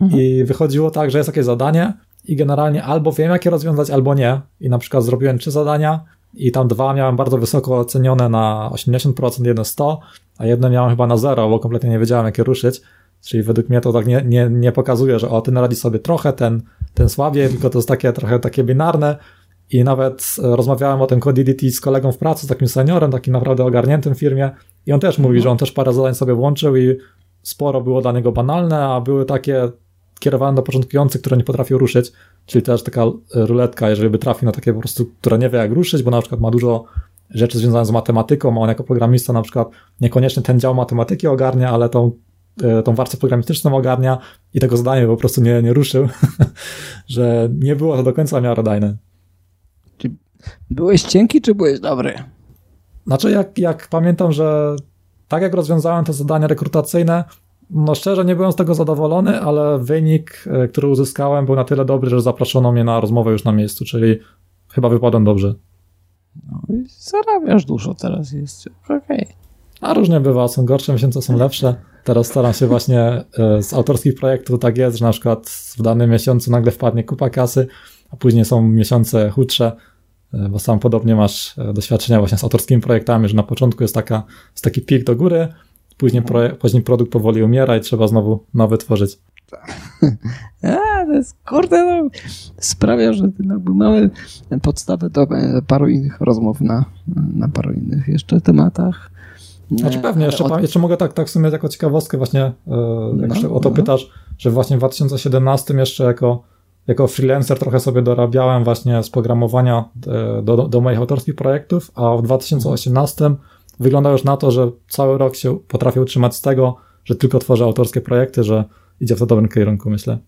Speaker 1: Mhm. I wychodziło tak, że jest takie zadanie i generalnie albo wiem, jak je rozwiązać, albo nie. I na przykład zrobiłem trzy zadania i tam dwa miałem bardzo wysoko ocenione na 80%, jedno 100, a jedno miałem chyba na zero, bo kompletnie nie wiedziałem, jak je ruszyć. Czyli według mnie to tak nie, nie, nie pokazuje, że o, ten radzi sobie trochę, ten, ten słabiej, tylko to jest takie trochę takie binarne. I nawet e, rozmawiałem o tym Codility z kolegą w pracy, z takim seniorem, takim naprawdę ogarniętym w firmie. I on też mówi, mhm. że on też parę zadań sobie włączył i sporo było dla niego banalne, a były takie kierowane do początkujących, które nie potrafią ruszyć, czyli też taka ruletka, jeżeli by trafił na takie po prostu, która nie wie jak ruszyć, bo na przykład ma dużo rzeczy związanych z matematyką, a on jako programista na przykład niekoniecznie ten dział matematyki ogarnia, ale tą e, tą warstwę programistyczną ogarnia i tego zadania po prostu nie, nie ruszył, że nie było to do końca miarodajne.
Speaker 2: Byłeś cienki, czy byłeś dobry?
Speaker 1: Znaczy, jak, jak pamiętam, że tak jak rozwiązałem te zadania rekrutacyjne, no szczerze nie byłem z tego zadowolony, ale wynik, e, który uzyskałem był na tyle dobry, że zaproszono mnie na rozmowę już na miejscu, czyli chyba wypadłem dobrze.
Speaker 2: No i zarabiasz dużo teraz, jest okej. Okay.
Speaker 1: A różnie bywa, są gorsze miesiące, są lepsze. Teraz staram się właśnie e, z autorskich projektów tak jest, że na przykład w danym miesiącu nagle wpadnie kupa kasy, a później są miesiące chudsze, bo sam podobnie masz doświadczenia właśnie z autorskimi projektami, że na początku jest, taka, jest taki pik do góry, Później, pro, później produkt powoli umiera i trzeba znowu nowy tworzyć.
Speaker 2: A, to jest, kurde, no, sprawia, że jakby mamy podstawę do e, paru innych rozmów na, na paru innych jeszcze tematach.
Speaker 1: Znaczy pewnie, jeszcze, od... jeszcze mogę tak, tak w sumie jako ciekawostkę właśnie, e, jak no, o to no. pytasz, że właśnie w 2017 jeszcze jako, jako freelancer trochę sobie dorabiałem właśnie z programowania e, do, do, do moich autorskich projektów, a w 2018 wygląda już na to, że cały rok się potrafię utrzymać z tego, że tylko tworzę autorskie projekty, że idzie w to dobrym kierunku, myślę.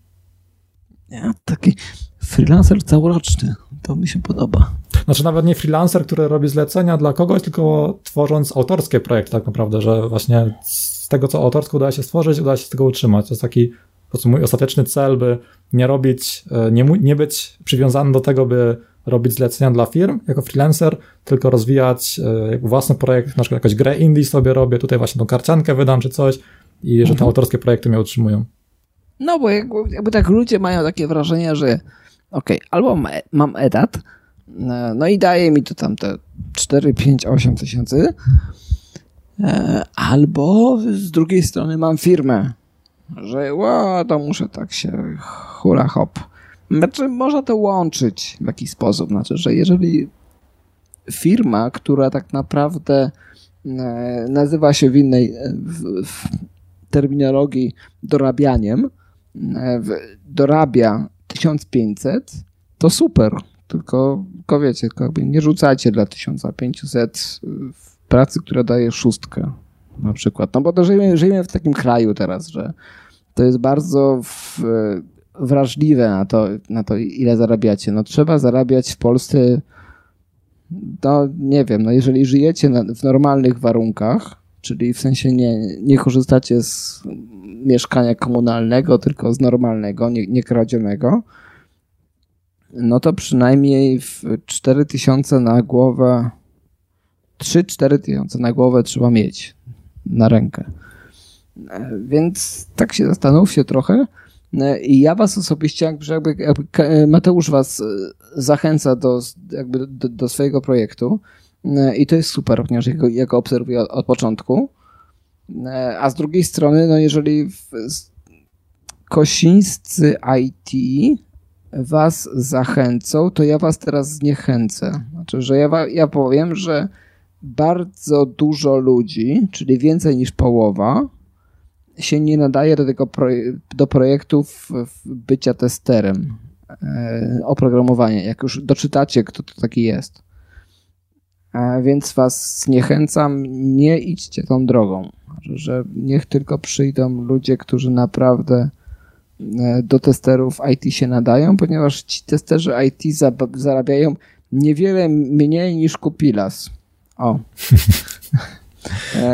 Speaker 2: Ja, taki freelancer całoroczny, to mi się podoba.
Speaker 1: Znaczy nawet nie freelancer, który robi zlecenia dla kogoś, tylko tworząc autorskie projekty tak naprawdę, że właśnie z tego, co autorsko udaje się stworzyć, udaje się z tego utrzymać. To jest taki po prostu mój ostateczny cel, by nie robić, e, nie, nie być przywiązany do tego, by robić zlecenia dla firm jako freelancer, tylko rozwijać e, własny projekt, na przykład jakąś grę indie sobie robię, tutaj właśnie tą karciankę wydam czy coś i że te mhm. autorskie projekty mnie utrzymują.
Speaker 2: No bo jakby, jakby tak ludzie mają takie wrażenie, że okej, okay, albo mam etat, e, no i daje mi to tam te 4, 5, 8 tysięcy, albo z drugiej strony mam firmę, że ła, to muszę tak się hula hop znaczy, można to łączyć w jakiś sposób. Znaczy, że jeżeli firma, która tak naprawdę e, nazywa się w innej w, w terminologii dorabianiem, e, dorabia 1500, to super. Tylko, tylko wiecie, tylko nie rzucajcie dla 1500 w pracy, która daje szóstkę na przykład. No bo to żyjemy, żyjemy w takim kraju teraz, że to jest bardzo w, wrażliwe na to, na to, ile zarabiacie. No trzeba zarabiać w Polsce, no nie wiem, no jeżeli żyjecie na, w normalnych warunkach, czyli w sensie nie, nie korzystacie z mieszkania komunalnego, tylko z normalnego, nie, nie kradzionego, no to przynajmniej w 4000 na głowę, 3-4 tysiące na głowę trzeba mieć na rękę. Więc tak się zastanówcie trochę, E, I ja was osobiście, jakby, jakby, jakby Mateusz was e, zachęca do, jakby do, do swojego projektu e, i to jest super, ponieważ ja go obserwuję od, od, początku. A z drugiej strony, no jeżeli w, kosińscy IT was zachęcą, to ja was teraz zniechęcę. Znaczy, że ja, ja powiem, że bardzo dużo ludzi, czyli więcej niż połowa, się nie nadaje do tego do projektów bycia testerem e, oprogramowania. Jak już doczytacie, kto to taki jest. E, więc was zniechęcam, nie idźcie tą drogą. Że niech tylko przyjdą ludzie, którzy naprawdę e, do testerów IT się nadają, ponieważ ci testerzy IT zarabiają niewiele mniej niż Kupilas. O.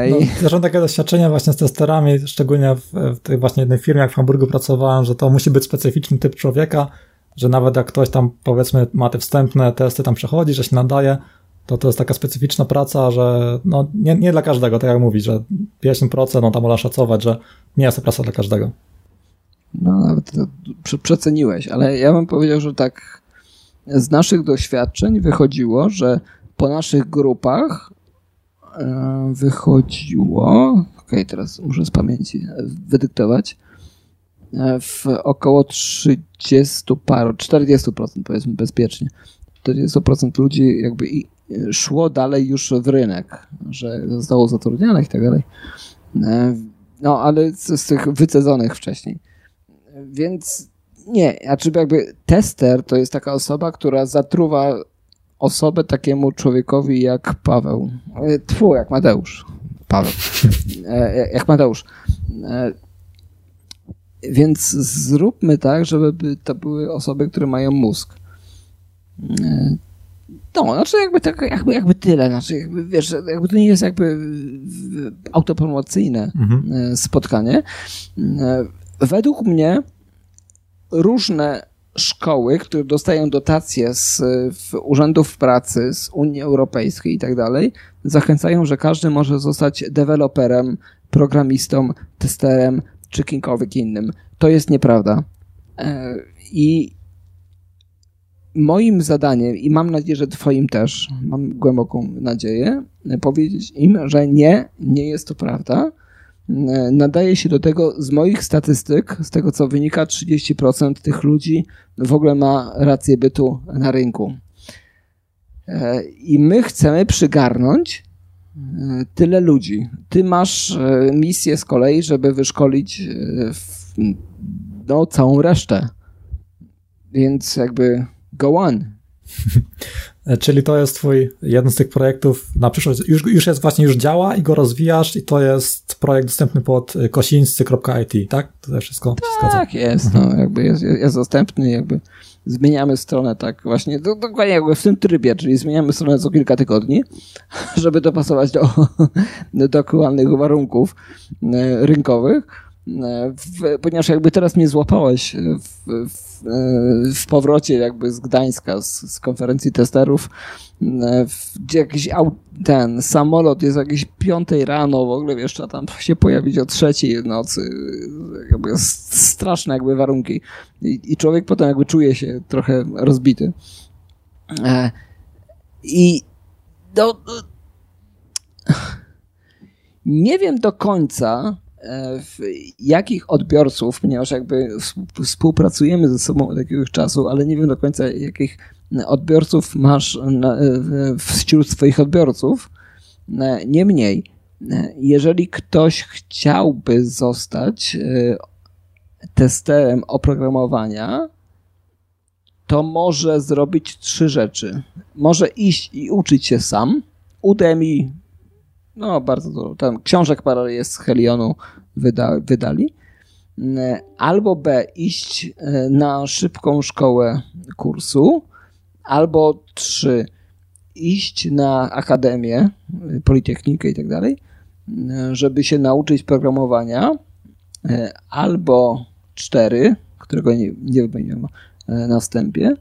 Speaker 1: No, zresztą takie doświadczenia właśnie z testerami, szczególnie w, w tej właśnie jednej firmie, jak w Hamburgu pracowałem, że to musi być specyficzny typ człowieka, że nawet jak ktoś tam powiedzmy ma te wstępne testy tam przechodzi, że się nadaje, to to jest taka specyficzna praca, że no, nie, nie dla każdego, tak jak mówisz, że 50% no tam można szacować, że nie jest to praca dla każdego.
Speaker 2: No nawet przeceniłeś, ale ja bym powiedział, że tak z naszych doświadczeń wychodziło, że po naszych grupach E, wychodziło, ok, teraz muszę z pamięci wydyktować, e, w około 30 paru, 40% powiedzmy bezpiecznie. 40% ludzi jakby szło dalej już w rynek, że zostało zatrudnionych i tak dalej. E, no, ale z, z tych wycedzonych wcześniej. Więc nie, znaczy jakby tester to jest taka osoba, która zatruwa osobę takiemu człowiekowi jak Paweł. E, tfu, jak Mateusz. Paweł. E, jak Mateusz. E, więc zróbmy tak, żeby to były osoby, które mają mózg. E, no, znaczy jakby, tak, jakby, jakby tyle, znaczy jakby, wiesz, jakby to nie jest jakby autopromocyjne mhm. E, spotkanie. E, według mnie różne szkoły, które dostają dotacje z urzędów pracy, z Unii Europejskiej i tak dalej, zachęcają, że każdy może zostać deweloperem, programistą, testerem czy kimkolwiek innym. To jest nieprawda. E, I moim zadaniem, i mam nadzieję, że Twoim też, mam głęboką nadzieję, powiedzieć im, że nie, nie jest to prawda. E, nadaje się do tego z moich statystyk, z tego co wynika, 30% tych ludzi w ogóle ma rację bytu na rynku. E, I my chcemy przygarnąć tyle ludzi. Ty masz misję z kolei, żeby wyszkolić no, całą resztę. Więc jakby go on.
Speaker 1: Czyli to jest twój jeden z tych projektów na przyszłość. Już, już jest właśnie, już działa i go rozwijasz i to jest projekt dostępny pod kosińscy.it, tak? To wszystko
Speaker 2: Tak, jest. No, jakby jest, jest dostępny, jakby zmieniamy stronę tak właśnie, do, dokładnie jakby w tym trybie, czyli zmieniamy stronę co kilka tygodni, żeby dopasować do, do aktualnych warunków e, rynkowych w, ponieważ jakby teraz mnie złapałeś w, w, w powrocie jakby z Gdańska, z, z konferencji testerów, gdzie jakiś ten samolot jest jakieś piątej rano, w ogóle wiesz, tam się pojawić o trzeciej nocy, jakby straszne jakby warunki I, i człowiek potem jakby czuje się trochę rozbity. E, I do, nie wiem do końca, E, jakich odbiorców, ponieważ jakby współpracujemy ze sobą od jakiegoś czasu, ale nie wiem do końca, jakich odbiorców masz wśród swoich odbiorców. E, niemniej, e, jeżeli ktoś chciałby zostać testerem oprogramowania, to może zrobić trzy rzeczy. Może iść i uczyć się sam. Udemy no bardzo dużo, tam książek parę jest z Helionu wyda, wydali. Albo B, iść e, na szybką szkołę kursu, albo trzy, iść na akademię, e, politechnikę i tak dalej, mm, żeby się nauczyć programowania, e, albo cztery, którego nie, nie wymieniłem na wstępie,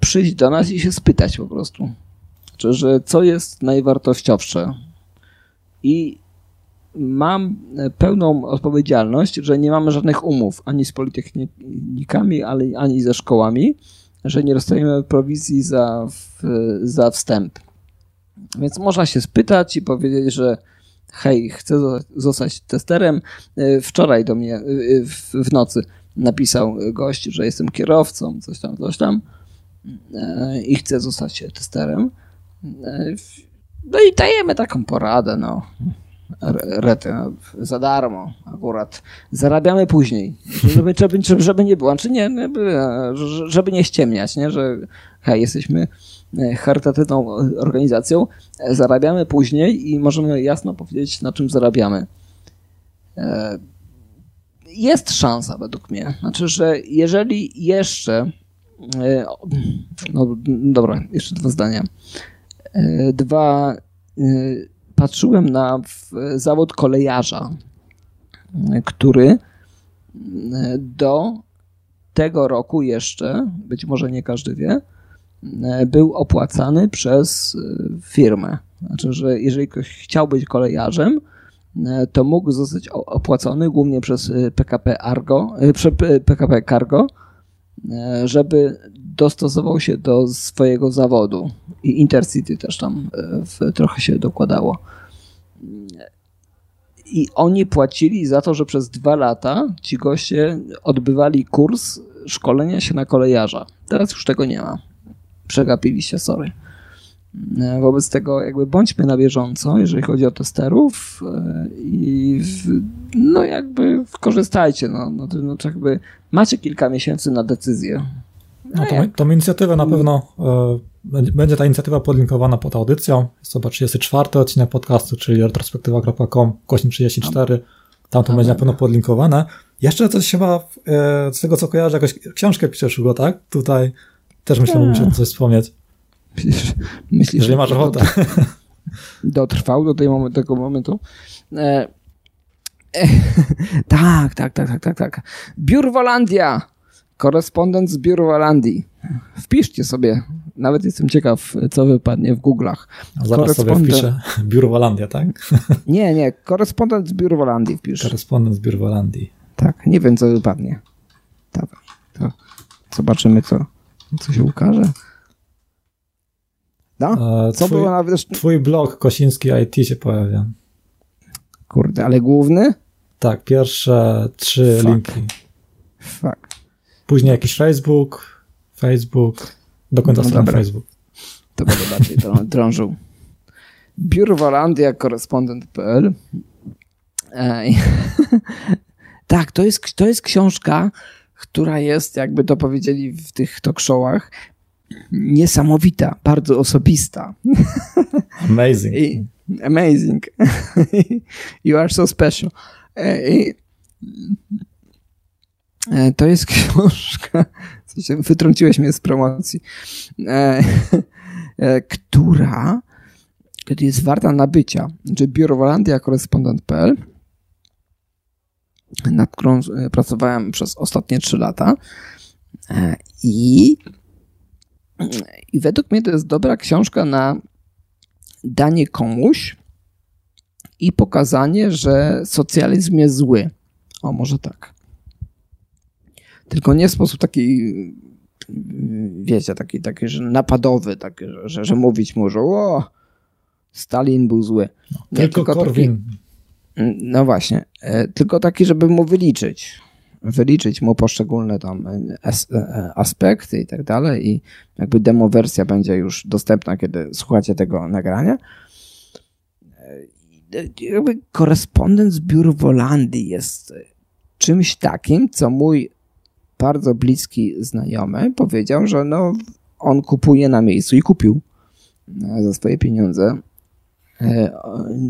Speaker 2: przyjść do nas i się spytać po prostu, że co jest najwartościowsze i mam pełną odpowiedzialność, że nie mamy żadnych umów ani z politechnikami, ani ze szkołami, że nie dostajemy prowizji za, za wstęp. Więc można się spytać i powiedzieć, że hej, chcę zostać testerem. Wczoraj do mnie w, nocy napisał gość, że jestem kierowcą, coś tam, coś tam i chcę zostać testerem. No i dajemy taką poradę, no. Rety, no, za darmo akurat. Zarabiamy później, żeby, żeby, żeby nie było, czy nie, żeby nie ściemniać, nie? że hej, jesteśmy e, charytatywną organizacją, e, zarabiamy później i możemy jasno powiedzieć, na czym zarabiamy. E, jest szansa według mnie. Znaczy, że jeżeli jeszcze. No dobra, jeszcze dwa zdania. E, dwa, e, patrzyłem na zawód kolejarza, który e, do tego roku jeszcze, być może nie każdy wie, był opłacany przez firmę. Znaczy, że jeżeli ktoś chciał być kolejarzem, to mógł zostać opłacony głównie przez PKP Argo, PKP Cargo, żeby dostosował się do swojego zawodu i Intercity też tam e, w, trochę się dokładało. I oni płacili za to, że przez dwa lata ci goście odbywali kurs szkolenia się na kolejarza. Teraz już tego nie ma. Przegapiliście, sorry. E, wobec tego jakby bądźmy na bieżąco, jeżeli chodzi o testerów e, i no jakby korzystajcie. No, no, no jakby macie kilka miesięcy na decyzję.
Speaker 1: No to, tą inicjatywę na pewno y, będzie ta inicjatywa podlinkowana pod audycją. Jest to 34 odcinek podcastu, czyli retrospektywa.com, kośnik 34. Tam to będzie na pewno podlinkowane. Jeszcze coś chyba, e, z tego co kojarzę, jakąś książkę piszesz, Hugo, tak? Tutaj też myślę, że muszę coś wspomnieć.
Speaker 2: Myślisz,
Speaker 1: Jeżeli masz ochotę.
Speaker 2: Dotrwał do tej moment, tego momentu. E, e, tak, tak, tak, tak, tak, tak. Biur Wolandia. Korespondent z Biur Wolandii. Wpiszcie sobie. Nawet jestem ciekaw, co wypadnie w Google'ach.
Speaker 1: A zaraz sobie wpiszę Biur Wolandia, tak?
Speaker 2: Nie, nie. Korespondent z Biur Wolandii wpisz.
Speaker 1: Korespondent z Biur Wolandii.
Speaker 2: Tak, nie wiem, co wypadnie. Tak, to zobaczymy, co, co się ukaże. No?
Speaker 1: E, twój, było na Twój blog Kosiński IT się pojawia.
Speaker 2: Kurde, ale główny?
Speaker 1: Tak, pierwsze trzy Fuck. linki.
Speaker 2: Fuck.
Speaker 1: Później jakiś Facebook, Facebook, do końca no strony Facebook.
Speaker 2: To będę bardziej drążył. Biuro Walandia, korespondent.pl Tak, to jest, to jest książka, która jest, jakby to powiedzieli w tych talk showach, niesamowita, bardzo osobista.
Speaker 1: Amazing.
Speaker 2: I, amazing. you are so special. E, I, e, to jest książka, wytrąciłeś mnie z promocji, e, która jest warta nabycia. Czyli Biuro Wolandia, korespondent.pl nad którą pracowałem przez ostatnie trzy lata. I i według mnie to jest dobra książka na danie komuś i pokazanie, że socjalizm jest zły. O, może tak. Tylko nie w sposób taki, wiecie, taki, taki że napadowy, taki, że, że mówić może, o, Stalin był zły.
Speaker 1: Nie, tylko, tylko Korwin.
Speaker 2: Taki, no właśnie. E, tylko taki, żeby mu wyliczyć wyliczyć mu poszczególne tam e, e, aspekty i tak dalej i jakby demo wersja będzie już dostępna, kiedy słuchacie tego nagrania. E, jakby korespondent z biur Wolandii jest czymś takim, co mój bardzo bliski znajomy powiedział, że no on kupuje na miejscu i kupił za swoje pieniądze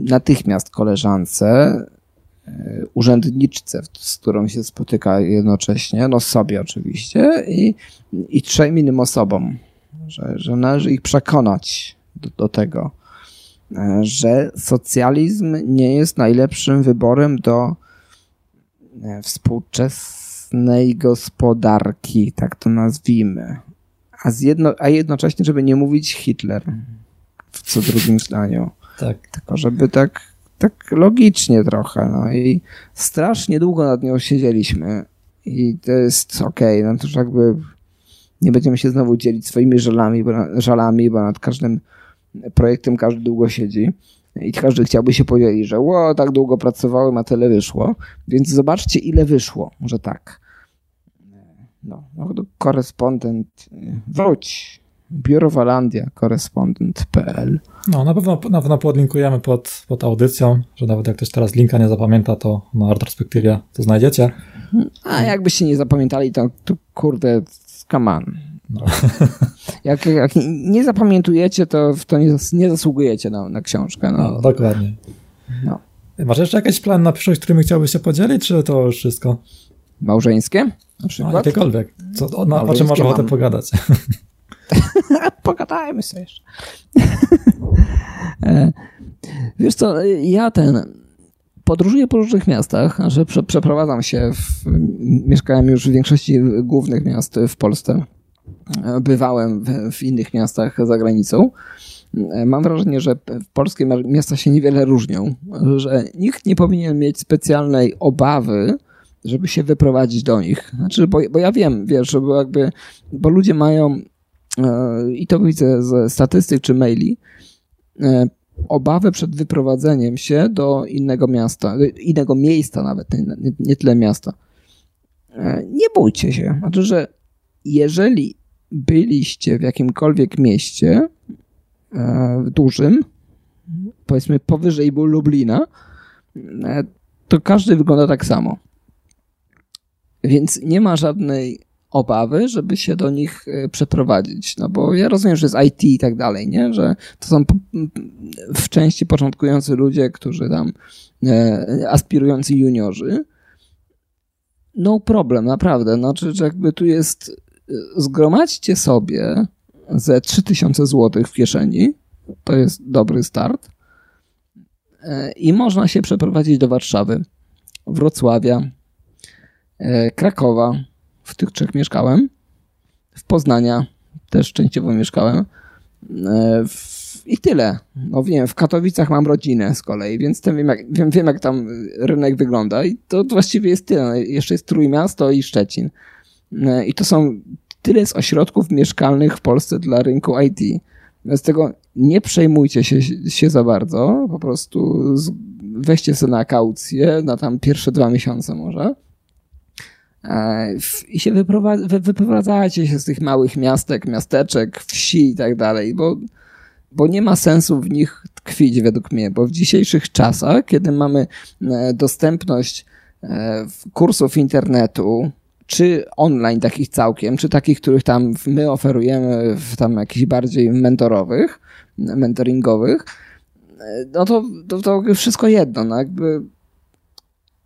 Speaker 2: natychmiast koleżance E, urzędniczce, z którą się spotyka jednocześnie, no sobie oczywiście, i, i trzem innym osobom, że, że należy ich przekonać do, do tego, e, że socjalizm nie jest najlepszym wyborem do e, współczesnej gospodarki, tak to nazwijmy. A, zjedno, a jednocześnie, żeby nie mówić Hitler w co drugim zdaniu.
Speaker 1: Tak.
Speaker 2: Tylko żeby tak tak logicznie trochę, no i strasznie długo nad nią siedzieliśmy i to jest okej, okay, no to już jakby nie będziemy się znowu dzielić swoimi żalami, bo, żalami, bo nad każdym projektem każdy długo siedzi i każdy chciałby się podzielić, że ło, tak długo pracowałem, a tyle wyszło, więc zobaczcie ile wyszło, może tak. No, no korespondent, wróć, Biuro Walandia, korespondent.pl.
Speaker 1: No, na pewno, na pewno podlinkujemy pod, pod audycją, że nawet jak ktoś teraz linka nie zapamięta, to na retrospektywie to znajdziecie.
Speaker 2: A jakbyście nie zapamiętali, to, to kurde, come on. No. Jak, jak, nie zapamiętujecie, to, to nie, nie zasługujecie na, na książkę. No.
Speaker 1: no dokładnie. No. Masz jeszcze jakiś plan na przyszłość, którymi chciałbyś się podzielić, czy to już wszystko?
Speaker 2: Małżeńskie? Na przykład?
Speaker 1: No, jakiekolwiek. Co, na, o czym masz ochotę pogadać?
Speaker 2: Pogadajmy sobie jeszcze. E, wiesz co, ja ten podróżuję po różnych miastach, prze, przeprowadzam się, w, mieszkałem już w większości głównych miast w Polsce. Bywałem w, w innych miastach za granicą. E, mam wrażenie, że polskie miasta się niewiele różnią, że nikt nie powinien mieć specjalnej obawy, żeby się wyprowadzić do nich. Znaczy, bo, bo ja wiem, wiesz, bo jakby, bo ludzie mają i to widzę ze statystyk czy maili, e, obawy przed wyprowadzeniem się do innego miasta, innego miejsca nawet, nie, nie tyle miasta. E, nie bójcie się. Znaczy, że jeżeli byliście w jakimkolwiek mieście dużym, powiedzmy powyżej Lublina, to każdy wygląda tak samo. Więc nie ma żadnej obawy, żeby się do nich e, przeprowadzić. No bo ja rozumiem, że jest IT i tak dalej, nie? Że to są w części początkujący ludzie, którzy tam aspirujący juniorzy, no problem, naprawdę. Znaczy, że jakby tu jest, zgromadźcie sobie ze 3000 zł w kieszeni, to jest dobry start i można się przeprowadzić do Warszawy, Wrocławia, Krakowa, w tych trzech mieszkałem, w Poznania też częściowo mieszkałem. E, I tyle. No wiem, w Katowicach mam rodzinę z kolei, więc wiem jak, wiem, wiem, jak tam rynek wygląda i to właściwie jest tyle. No, jeszcze jest Trójmiasto i Szczecin. E, I to są tyle z ośrodków mieszkalnych w Polsce dla rynku IT. Z tego nie przejmujcie się, się za bardzo, po prostu weźcie sobie na kaucję na tam pierwsze dwa miesiące może i się wyprowadzacie się z tych małych miastek, miasteczek, wsi i tak dalej, bo, bo nie ma sensu w nich tkwić według mnie, bo w dzisiejszych czasach, kiedy mamy e, dostępność e, kursów internetu, czy online takich całkiem, czy takich, których tam my oferujemy w tam jakichś bardziej mentorowych, mentoringowych, no to, to, to wszystko jedno, no jakby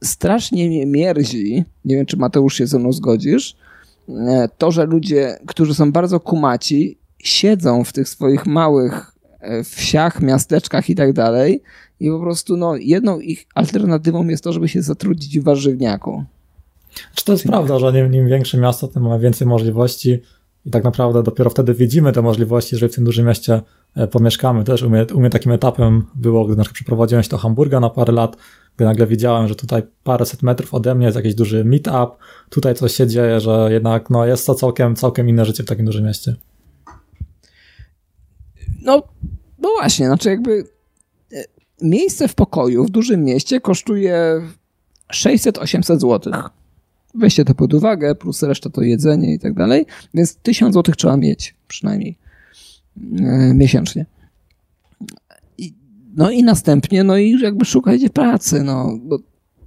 Speaker 2: strasznie mnie mierzi, nie wiem czy Mateusz się ze mną zgodzisz, e, to, że ludzie, którzy są bardzo kumaci, siedzą w tych swoich małych e, wsiach, miasteczkach i tak dalej i po prostu no, jedną ich alternatywą jest to, żeby się zatrudnić w warzywniaku.
Speaker 1: Czy to jest prawda, że im, im większe miasto, tym mamy więcej możliwości i tak naprawdę dopiero wtedy widzimy te możliwości, że w tym dużym mieście e, pomieszkamy. Też u mnie, u mnie takim etapem było, gdy na przykład przeprowadziłem się do Hamburga na parę lat, gdy nagle widziałem, że tutaj paręset metrów ode mnie jest jakiś duży meetup, tutaj coś się dzieje, że jednak no, jest to całkiem, całkiem inne życie w takim dużym mieście.
Speaker 2: No, no właśnie, znaczy jakby e, miejsce w pokoju w dużym mieście kosztuje 600-800 zł. Weźcie to pod uwagę, plus reszta to jedzenie i tak dalej, więc 1000 zł trzeba mieć przynajmniej e, miesięcznie. No i następnie, no i jakby szukajcie pracy, no, bo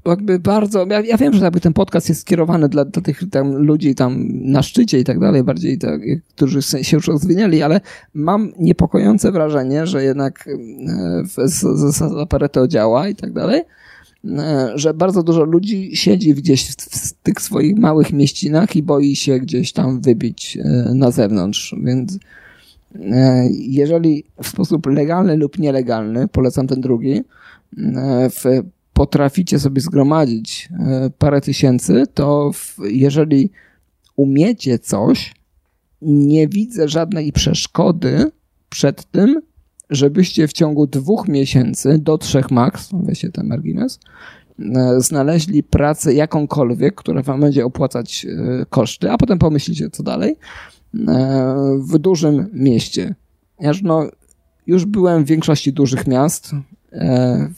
Speaker 2: jakby bardzo, ja, ja wiem, że jakby ten podcast jest skierowany dla, dla tych tam ludzi tam na szczycie i tak dalej, bardziej tak, którzy się już rozwinęli, ale mam niepokojące wrażenie, że jednak e, zasada Pareto działa i tak dalej, e, że bardzo dużo ludzi siedzi gdzieś w, w tych swoich małych mieścinach i boi się gdzieś tam wybić e, na zewnątrz, więc jeżeli w sposób legalny lub nielegalny, polecam ten drugi, e, potraficie sobie zgromadzić e, parę tysięcy, to jeżeli umiecie coś, nie widzę żadnej przeszkody przed tym, żebyście w ciągu dwóch miesięcy do trzech max, weźcie ten margines, znaleźli pracę jakąkolwiek, która wam będzie opłacać koszty, a potem pomyślicie co dalej w dużym mieście. Ja no, już byłem w większości dużych miast. E,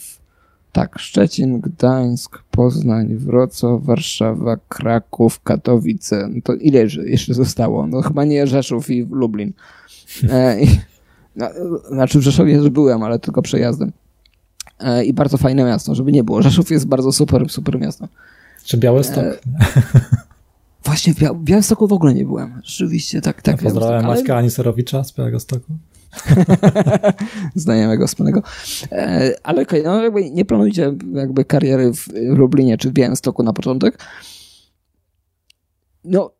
Speaker 2: tak, Szczecin, Gdańsk, Poznań, Wrocław, Warszawa, Kraków, Katowice. No to ile jeszcze zostało? No chyba nie Rzeszów i Lublin. E, no, znaczy w Rzeszowie też byłem, ale tylko przejazdem. E, I bardzo fajne miasto, żeby nie było. Rzeszów jest bardzo super, super miasto.
Speaker 1: Czy Białystok?
Speaker 2: Właśnie w, Bia- Białymstoku w ogóle nie byłem. Rzeczywiście, tak. tak
Speaker 1: ja pozdrawiam ale... Maćka Aniserowicza z Białegostoku.
Speaker 2: Znajomego wspólnego. E, ale okej, okay, no jakby nie planujcie jakby kariery w Lublinie czy w Białymstoku na początek. No,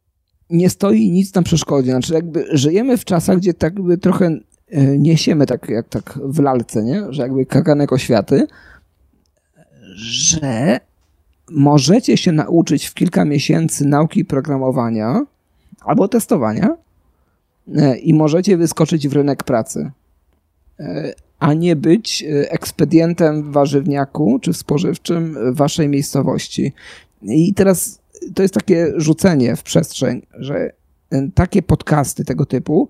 Speaker 2: nie stoi nic na przeszkodzie. Znaczy jakby żyjemy w czasach, gdzie tak jakby trochę e, niesiemy tak jak tak w lalce, nie? Że jakby kaganek oświaty, że możecie się nauczyć w kilka miesięcy nauki programowania albo testowania e, i możecie wyskoczyć w rynek pracy, e, a nie być e, ekspedientem w warzywniaku czy w spożywczym waszej miejscowości. I teraz to jest takie rzucenie w przestrzeń, że takie podcasty tego typu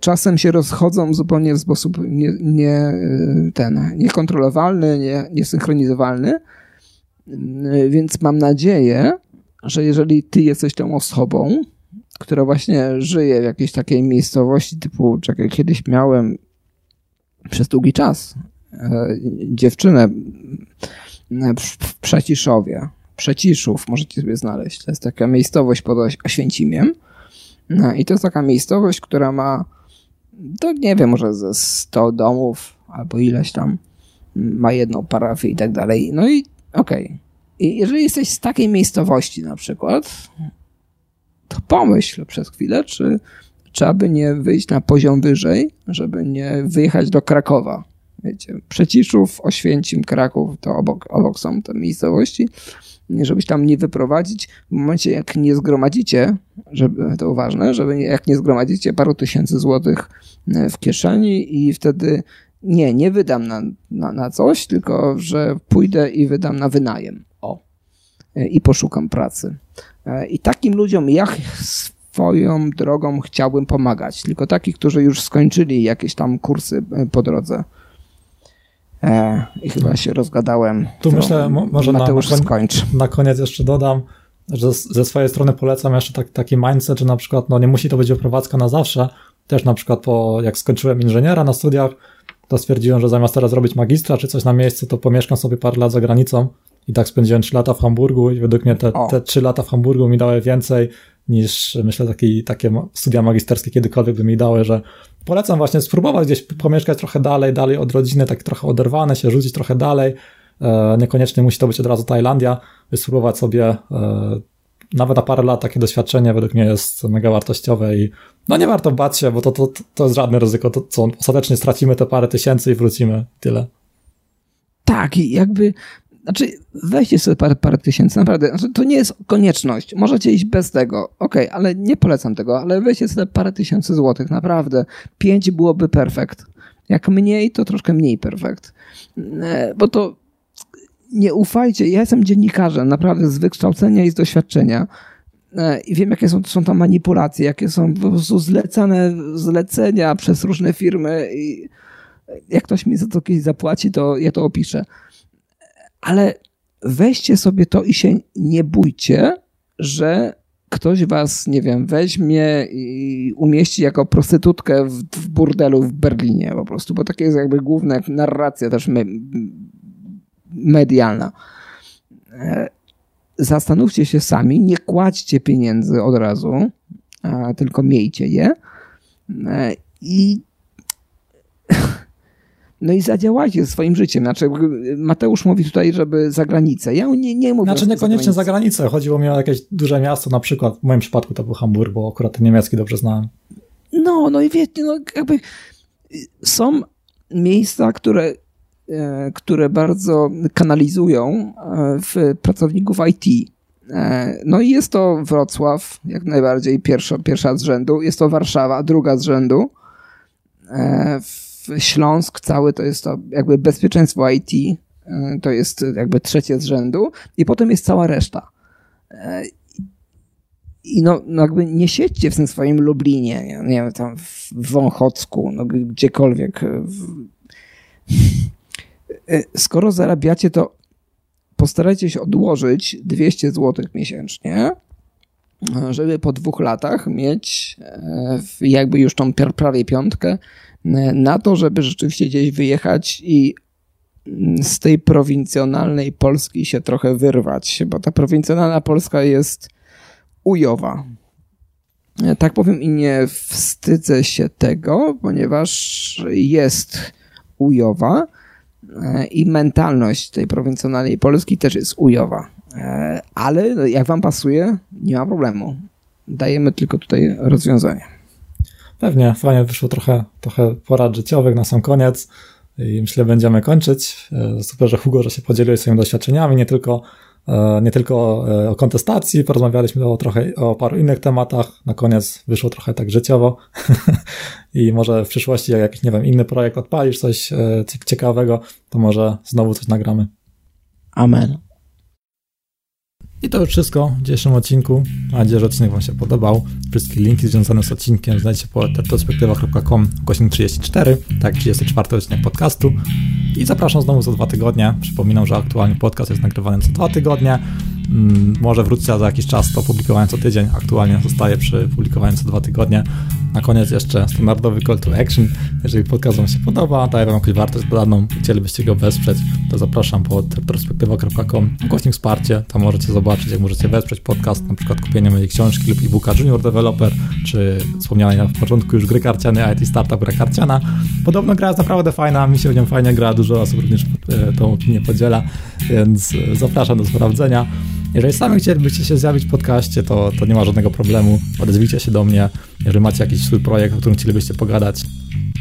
Speaker 2: czasem się rozchodzą zupełnie w sposób nie, nie, ten, niekontrolowalny, nie, niesynchronizowalny, więc mam nadzieję, że jeżeli ty jesteś tą osobą, która właśnie żyje w jakiejś takiej miejscowości typu, czekaj, kiedyś miałem przez długi czas e, dziewczynę e, w Przeciszowie, Przeciszów, możecie sobie znaleźć. To jest taka miejscowość pod Oświęcimiem. No, I to jest taka miejscowość, która ma, to nie wiem, może ze 100 domów albo ileś tam. ma jedną parafię i tak dalej. No i okej. Okay. I jeżeli jesteś z takiej miejscowości na przykład, to pomyśl przez chwilę, czy trzeba by nie wyjść na poziom wyżej, żeby nie wyjechać do Krakowa. Wiecie, Przeciszów, Oświęcim, Kraków, to obok, obok są te miejscowości, żebyś tam nie wyprowadzić w momencie, jak nie zgromadzicie, żeby, to ważne, żeby jak nie zgromadzicie paru tysięcy złotych w kieszeni i wtedy nie, nie wydam na, na, na coś, tylko że pójdę i wydam na wynajem. O. E, I poszukam pracy. E, I takim ludziom ja swoją drogą chciałbym pomagać. Tylko takich, którzy już skończyli jakieś tam kursy po drodze. E, I chyba się rozgadałem.
Speaker 1: Tu myślę, może
Speaker 2: Mateusz
Speaker 1: na,
Speaker 2: na, skończ.
Speaker 1: na koniec jeszcze dodam, że ze swojej strony polecam jeszcze tak, taki mindset, że na przykład no nie musi to być wyprowadzka na zawsze. Też na przykład po, jak skończyłem inżyniera na studiach, to stwierdziłem, że zamiast teraz robić magistra czy coś na miejscu, to pomieszkam sobie parę lat za granicą. I tak spędziłem 3 lata w Hamburgu i według mnie te, te 3 lata w Hamburgu mi dały więcej niż myślę taki, takie studia magisterskie kiedykolwiek by mi dały, że polecam właśnie spróbować gdzieś pomieszkać trochę dalej, dalej od rodziny, tak trochę oderwane się, rzucić trochę dalej. E, niekoniecznie musi to być od razu Tajlandia, by spróbować sobie e, nawet na parę lat takie doświadczenie według mnie jest mega wartościowe i no nie warto bać się, bo to, to, to jest żadne ryzyko, to co ostatecznie stracimy te parę tysięcy i wrócimy, tyle.
Speaker 2: Tak, i jakby znaczy, weźcie sobie parę, parę tysięcy, naprawdę. Znaczy, to nie jest konieczność. Możecie iść bez tego. Okej, okay, ale nie polecam tego, ale weźcie sobie parę tysięcy złotych, naprawdę. Pięć byłoby perfekt. Jak mniej, to troszkę mniej perfekt. E, bo to nie ufajcie. Ja jestem dziennikarzem, naprawdę z wykształcenia i z doświadczenia. E, I wiem, jakie są, są tam manipulacje, jakie są po prostu zlecane zlecenia przez różne firmy. I jak ktoś mi za to kiedyś zapłaci, to ja to opiszę ale weźcie sobie to i się nie bójcie, że ktoś was, nie wiem, weźmie i umieści jako prostytutkę w, w burdelu w Berlinie po prostu, bo takie jest jakby główna narracja też me, medialna. Zastanówcie się sami, nie kładźcie pieniędzy od razu, tylko miejcie je e, i no i zadziałajcie swoim życiem. Znaczy, Mateusz mówi tutaj, żeby za granicę. Ja nie, nie mówię.
Speaker 1: Znaczy, niekoniecznie za, za granicę. Chodziło mi o jakieś duże miasto, na przykład w moim przypadku to był Hamburg, bo akurat ten niemiecki dobrze znałem.
Speaker 2: No, no i wiecie, no jakby są miejsca, które, które bardzo kanalizują e, w pracowników IT. E, no i jest to Wrocław, jak najbardziej pierwsza, pierwsza z rzędu, jest to Warszawa, druga z rzędu. W Śląsk cały to jest to jakby bezpieczeństwo IT, e, to jest jakby trzecie z rzędu i potem jest cała reszta. E, I no, no jakby nie siedźcie w tym swoim Lublinie, nie, nie wiem, tam w Wąchocku, no gdziekolwiek. E, skoro zarabiacie, to postarajcie się odłożyć 200 zł miesięcznie, żeby po dwóch latach mieć jakby już tą prawie piątkę na to, żeby rzeczywiście gdzieś wyjechać i z tej prowincjonalnej Polski się trochę wyrwać, bo ta prowincjonalna Polska jest ujowa. Tak powiem i nie wstydzę się tego, ponieważ jest ujowa i mentalność tej prowincjonalnej Polski też jest ujowa. Ale jak wam pasuje, nie ma problemu. Dajemy tylko tutaj rozwiązanie.
Speaker 1: Pewnie, fajnie wyszło trochę, trochę porad życiowych na sam koniec i myślę, będziemy kończyć. E, super, że Hugo, że się podzieliłeś swoimi doświadczeniami, nie tylko, nie tylko e, o kontestacji, porozmawialiśmy o trochę o paru innych tematach. Na koniec wyszło trochę tak życiowo i może w przyszłości, jak jakiś, nie wiem, inny projekt odpalisz, coś ciekawego, to może znowu coś nagramy.
Speaker 2: Amen.
Speaker 1: I to już wszystko w dzisiejszym odcinku. Mam nadzieję, że odcinek Wam się podobał. Wszystkie linki związane z odcinkiem znajdziecie po retrospektywa.com godzin 34, tak 34 odcinek podcastu. I zapraszam znowu za dwa tygodnie. Przypominam, że aktualnie podcast jest nagrywany co dwa tygodnie. Mm, może wróćcie za jakiś czas to publikowanie co tydzień. Aktualnie zostaje przy publikowaniu co dwa tygodnie. Na koniec jeszcze standardowy call to action. Jeżeli podcast Wam się podoba, daje Wam jakąś wartość dodaną i chcielibyście go wesprzeć, to zapraszam pod retrospektywa.com ukośnik wsparcie. Tam możecie zobaczyć, jak możecie wesprzeć podcast, na przykład kupienie mojej książki lub e-booka Junior Developer, czy wspomnianej na początku już gry karciane IT Startup gra karciana. Podobno gra jest naprawdę fajna, mi się w nią fajnie gra, dużo osób również e, tą opinię podziela, więc zapraszam do sprawdzenia. Jeżeli sami chcielibyście się zjawić w podcaście, to, to nie ma żadnego problemu. Odezwijcie się do mnie. Jeżeli macie jakiś swój projekt, o którym chcielibyście pogadać,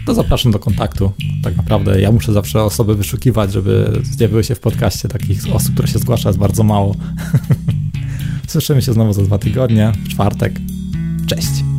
Speaker 1: to zapraszam do kontaktu. Tak naprawdę ja muszę zawsze osoby wyszukiwać, żeby zjawiły się w podcaście. Takich osób, które się zgłasza, jest bardzo mało. Słyszymy się znowu za dwa tygodnie, w czwartek. Cześć!